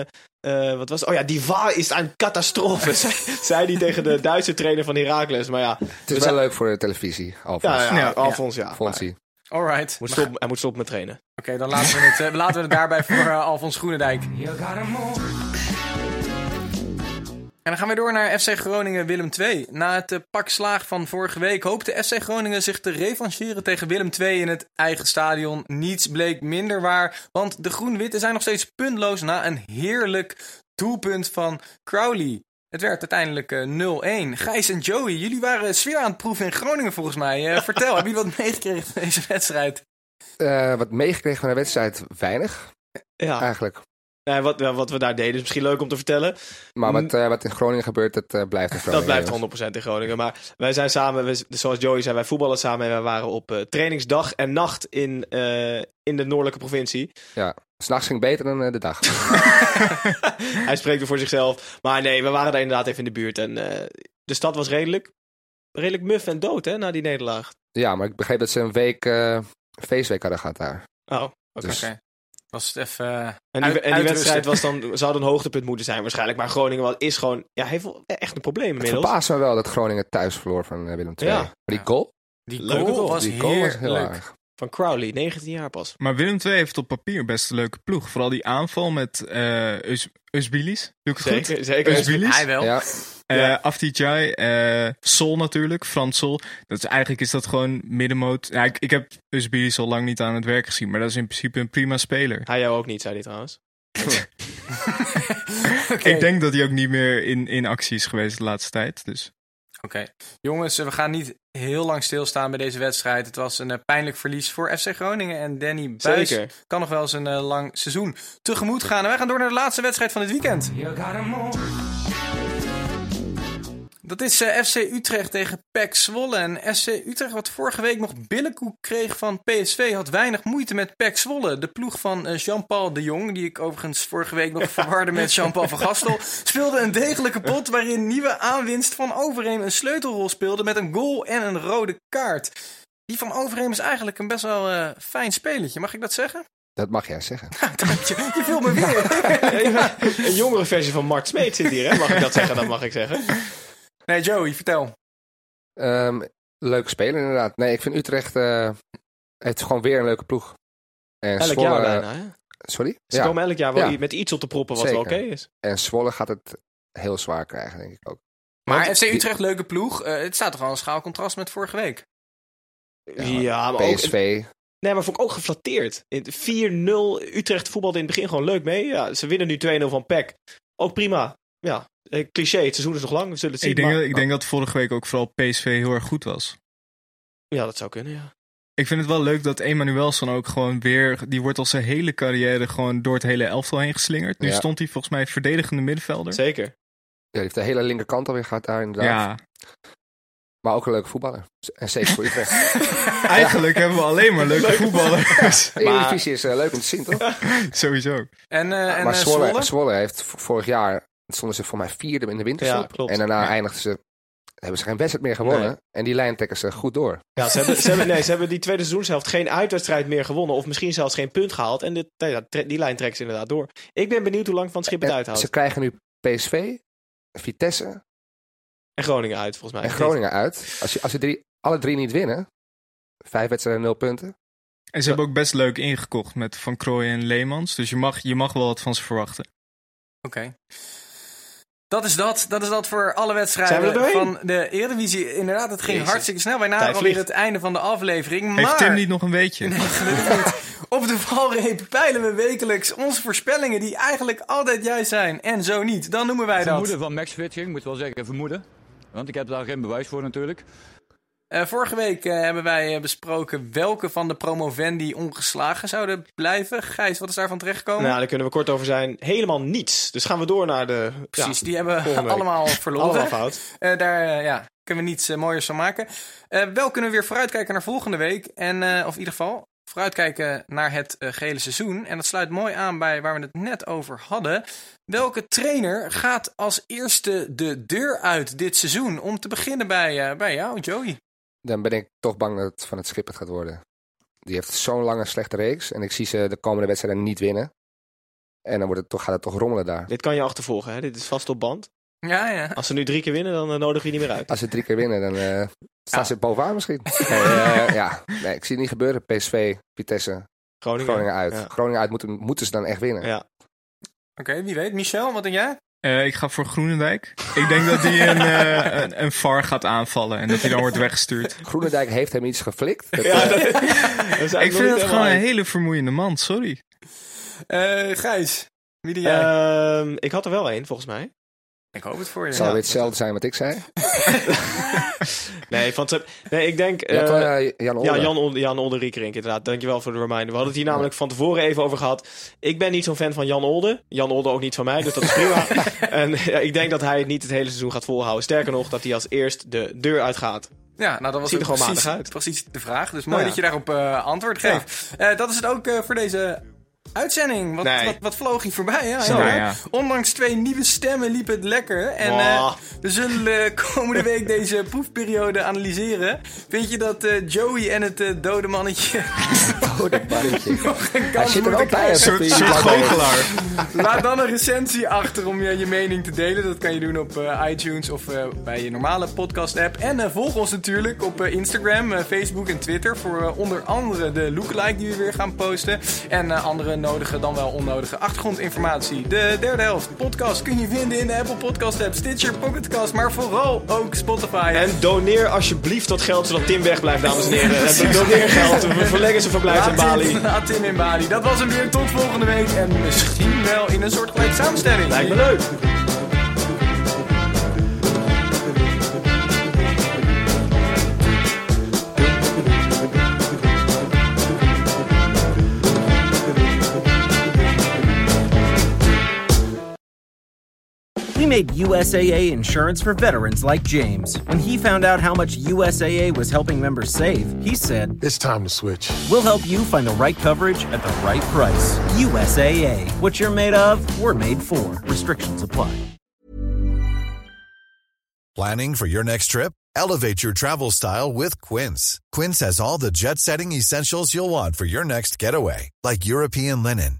S4: eh, wat was het? Oh ja, die VAR is een catastrofe, zei, hij tegen de Duitse trainer van Heracles. Maar ja,
S6: Het is
S4: Dus
S6: wel
S4: hij-
S6: leuk voor de televisie, Alfons.
S4: ja, ja,
S5: Ja.
S4: Alfons, ja.
S6: Fonsie.
S1: Alright.
S4: Moet
S1: Maar-
S4: stop, hij moet stoppen met trainen.
S1: Oké, dan laten we, het, eh, laten we het daarbij voor eh, Alfons Groenendijk. En dan gaan we door naar FC Groningen Willem II. Na het eh, pak slaag van vorige week hoopte FC Groningen zich te revancheren tegen Willem II in het eigen stadion. Niets bleek minder waar, want de Groen-Witte zijn nog steeds puntloos na een heerlijk doelpunt van Crowley. Het werd uiteindelijk eh, 0-1. Gijs en Joey, jullie waren sfeer aan het proeven in Groningen volgens mij. Eh, vertel, hebben jullie wat meegekregen van deze wedstrijd?
S6: Eh, wat meegekregen van de wedstrijd? Weinig,
S4: Ja,
S6: eigenlijk.
S4: Nee, wat, wat we daar deden is misschien leuk om te vertellen.
S6: Maar wat, eh, wat in Groningen gebeurt, dat eh, blijft in Groningen.
S4: Dat blijft 100% in Groningen. Maar wij zijn samen, we, zoals Joey zei, wij voetballen samen. En wij waren op eh, trainingsdag en nacht in, in de noordelijke provincie.
S6: Ja, s'nachts ging beter dan de dag.
S4: Hij spreekt weer voor zichzelf. Maar nee, we waren daar inderdaad even in de buurt. En de stad was redelijk, redelijk muf en dood hè, na die nederlaag.
S6: ja, maar ik begreep dat ze een week feestweek hadden gehad daar.
S4: Oh, oké.
S6: Dus
S1: Oké. Was het even... eh,
S4: En die,
S1: Uit-
S4: en die wedstrijd was dan, zou dan een hoogtepunt moeten zijn waarschijnlijk. Maar Groningen is gewoon, ja, heeft wel echt een probleem
S6: het
S4: inmiddels.
S6: verbaast me wel dat Groningen thuis verloor van eh, Willem II.
S4: Ja.
S6: Maar die goal,
S1: die goal
S4: goal.
S1: was
S6: die goal was heel erg.
S4: Van Crowley, 19 jaar pas.
S5: Maar Willem II heeft op papier best een leuke ploeg. Vooral die aanval met eh Us Usbilis. Doe ik het goed?
S4: Zeker, zeker.
S5: Usbilis.
S1: Hij wel.
S6: Ja,
S5: Eh eh Sol natuurlijk, Frans Sol. Dat is, eigenlijk is dat gewoon middenmoot. Ja, ik, ik heb Usbilis al lang niet aan het werk gezien, maar dat is in principe een prima speler.
S4: Hij jou ook niet, zei hij trouwens.
S5: Ik denk dat hij ook niet meer in, in actie is geweest de laatste tijd. Dus.
S1: Oké. Jongens, we gaan niet heel lang stilstaan bij deze wedstrijd. Het was een eh, pijnlijk verlies voor FC Groningen. En Danny Buis
S4: Zeker.
S1: kan nog wel eens een eh, lang seizoen tegemoet gaan. En wij gaan door naar de laatste wedstrijd van dit weekend. Dat is eh, FC Utrecht tegen PEC Zwolle. En FC Utrecht, wat vorige week nog billenkoek kreeg van PSV, had weinig moeite met PEC Zwolle. De ploeg van eh, Jean-Paul de Jong, die ik overigens vorige week nog verwarde met Jean-Paul van Gastel, speelde een degelijke pot waarin nieuwe aanwinst van Overheem een sleutelrol speelde met een goal en een rode kaart. Die van Overheem is eigenlijk een best wel eh, fijn spelletje, mag ik dat zeggen?
S6: dat mag jij zeggen.
S1: Dank je. Je viel me weer.
S4: Een jongere versie van Mart Smeet zit hier, hè? Mag ik dat zeggen? Dat mag ik zeggen.
S1: Nee, Joey, vertel.
S6: Ehm, leuke speler inderdaad. Nee, ik vind Utrecht eh, heeft gewoon weer een leuke ploeg. En
S4: Elk
S6: Zwolle,
S4: jaar bijna, hè?
S6: Sorry?
S4: Ze
S6: Ja,
S4: komen elk jaar wel
S6: Ja.
S4: met iets op te proppen wat wel oké is.
S6: en Zwolle gaat het heel zwaar krijgen, denk ik ook.
S1: Maar
S6: Want
S1: FC
S6: die-
S1: Utrecht, leuke ploeg. Eh, het staat toch wel een schaal contrast met vorige week.
S4: Ja, maar ook...
S6: PSV,
S4: Nee, maar vond ik ook geflatteerd. In 4-0, Utrecht voetbalde in het begin gewoon leuk mee. Ja, ze winnen nu 2-0 van PEC. Ook prima. Ja, eh, cliché, het seizoen is nog lang, we zullen het zien.
S5: Ik denk,
S4: maar-
S5: dat, ik denk dat vorige week ook vooral PSV heel erg goed was.
S4: Ja, dat zou kunnen, ja.
S5: Ik vind het wel leuk dat Emanuelson ook gewoon weer... Die wordt al zijn hele carrière gewoon door het hele elftal heen geslingerd. Nu
S6: Ja.
S5: stond hij volgens mij verdedigende middenvelder.
S4: Zeker.
S6: ja, die heeft de hele linkerkant alweer gehad daar inderdaad.
S5: Ja,
S6: Maar ook een leuke voetballer. En zeker voor Utrecht.
S5: eigenlijk hebben we alleen maar leuke voetballers.
S6: De Eredivisie is eh, leuk om te zien, toch?
S5: Sowieso.
S1: En, eh en
S6: maar Zwolle,
S1: Zwolle?
S6: Zwolle heeft vorig jaar... stonden ze voor mij vierde in de winterstop.
S4: Ja, klopt.
S6: En daarna
S4: Ja.
S6: eindigden ze... hebben ze geen wedstrijd meer gewonnen.
S4: Nee.
S6: En die lijn trekken ze goed door.
S4: Ja, ze hebben, ze, hebben, nee, ze hebben die tweede seizoenshelft geen uitwedstrijd meer gewonnen. Of misschien zelfs geen punt gehaald. En dit, die lijn trekken ze inderdaad door. Ik ben benieuwd hoe lang Van het Schip het uithoudt.
S6: ze krijgen nu PSV, Vitesse
S4: En Groningen uit, volgens mij.
S6: en Groningen uit. Als, je, als ze drie, alle drie niet winnen... Vijf wedstrijden, nul punten.
S5: En ze hebben ook best leuk ingekocht met Van Krooijen en Leemans. Dus je mag, je mag wel wat van ze verwachten.
S1: Oké. Dat is dat. Dat is dat voor alle wedstrijden van de Eredivisie. Inderdaad, het ging
S4: Jezus.
S1: hartstikke snel. Wij naderen alweer het einde van de aflevering. Maar
S5: Heeft Tim niet nog een weetje?
S1: op de valreep peilen we wekelijks onze voorspellingen die eigenlijk altijd juist zijn. En zo niet. Dan noemen wij dat.
S9: Vermoeden van Max Switching, moet wel zeggen vermoeden. Want ik heb daar geen bewijs voor natuurlijk.
S1: Eh, vorige week eh, hebben wij eh, besproken welke van de promovendi ongeslagen zouden blijven. Gijs, wat is daarvan terechtgekomen?
S4: Nou, daar kunnen we kort over zijn. Helemaal niets. Dus gaan we door naar de...
S1: Precies,
S4: ja,
S1: die hebben allemaal verloren.
S4: Allemaal fout.
S1: Daar ja, kunnen we niets mooiers van maken. Wel kunnen we weer vooruitkijken naar volgende week. En, of in ieder geval vooruitkijken naar het gehele seizoen. En dat sluit mooi aan bij waar we het net over hadden. Welke trainer gaat als eerste de deur uit dit seizoen? Om te beginnen bij, bij jou, Joey.
S6: Dan ben ik toch bang dat het van het schip het gaat worden. Die heeft zo'n lange slechte reeks. En ik zie ze de komende wedstrijden niet winnen. En dan wordt het toch, gaat het toch rommelen daar.
S4: Dit kan je achtervolgen, hè? Dit is vast op band.
S1: Ja, ja.
S4: Als ze nu drie keer winnen, dan eh, nodig je niet meer uit.
S6: Als ze drie keer winnen, dan eh, staan
S4: Ja.
S6: ze bovenaan misschien. Nee, eh, ja. nee, ik zie het niet gebeuren. PSV, Vitesse,
S4: Groningen,
S6: Groningen uit.
S4: Ja.
S6: Groningen uit moeten, moeten ze dan echt winnen.
S4: Ja.
S1: Oké, wie weet. Michel, wat denk jij?
S5: Eh, ik ga voor Groenendijk. Ik denk dat hij een, eh, een, een VAR gaat aanvallen en dat hij dan wordt weggestuurd.
S6: Groenendijk heeft hem iets geflikt. Dat,
S4: Ja,
S6: eh,
S4: dat, dat is
S5: Ik vind het gewoon een hele vermoeiende man, sorry.
S1: Eh Gijs, wie doe jij?
S4: Ehm, ik had er wel één, volgens mij.
S1: Ik hoop het voor je.
S6: het zal
S4: Ja.
S6: weer hetzelfde zijn wat ik zei.
S4: Nee, van, het- nee ik denk...
S6: Ja,
S4: eh,
S6: eh, Jan
S4: Ja,
S6: Older.
S4: Jan, Ol- Jan Olderiekerink, inderdaad. Dankjewel voor de reminder. We hadden het hier namelijk van tevoren even over gehad. Ik ben niet zo'n fan van Jan Olde. Jan Olde ook niet van mij, dus dat is prima. en ja, ik denk dat hij het niet het hele seizoen gaat volhouden. Sterker nog, dat hij als eerst de deur uitgaat.
S1: Ja, nou dat was
S4: er gewoon
S1: precies,
S4: uit.
S1: precies de vraag. Dus mooi
S4: Nou ja.
S1: dat je daarop eh, antwoord geeft. Eh, dat is het ook eh, voor deze uitzending. Wat,
S4: Nee.
S1: wat, wat vloog hier voorbij, ja.
S4: Zo,
S1: ja.
S5: ja.
S1: Ondanks twee nieuwe stemmen liep het lekker. En
S4: Oh.
S1: eh, we zullen eh, komende week deze proefperiode analyseren. Vind je dat eh, Joey en het eh, dode mannetje
S6: dat mannetje.
S1: nog een
S6: Hij
S1: kans
S6: zit er
S1: moeten krijgen?
S5: Een soort, goochelaar.
S1: Laat dan een recensie achter om je, je mening te delen. Dat kan je doen op eh, iTunes of eh, bij je normale podcast-app. En eh, volg ons natuurlijk op eh, Instagram, Facebook en Twitter. Voor onder andere de lookalike die we weer gaan posten. En eh, andere nodige dan wel onnodige achtergrondinformatie. De derde helft podcast kun je vinden in de Apple Podcast-app, Stitcher, Pocketcast. Maar vooral ook Spotify.
S4: En doneer alsjeblieft dat geld zodat Tim wegblijft, dames en heren. En doneer geld. We verlengen zijn verblijf in Bali.
S1: Laat Tim in Bali. Dat was hem weer. Tot volgende week. En misschien wel in een soortgelijke samenstelling.
S4: Lijkt me leuk.
S10: We made USAA insurance for veterans like James. When he found out how much USAA was helping members save, he said,
S11: It's time to switch.
S10: We'll help you find the right coverage at the right price. USAA. What you're made of, we're made for. Restrictions apply.
S12: Planning for your next trip? Elevate your travel style with Quince. Quince has all the jet setting essentials you'll want for your next getaway, like European linen,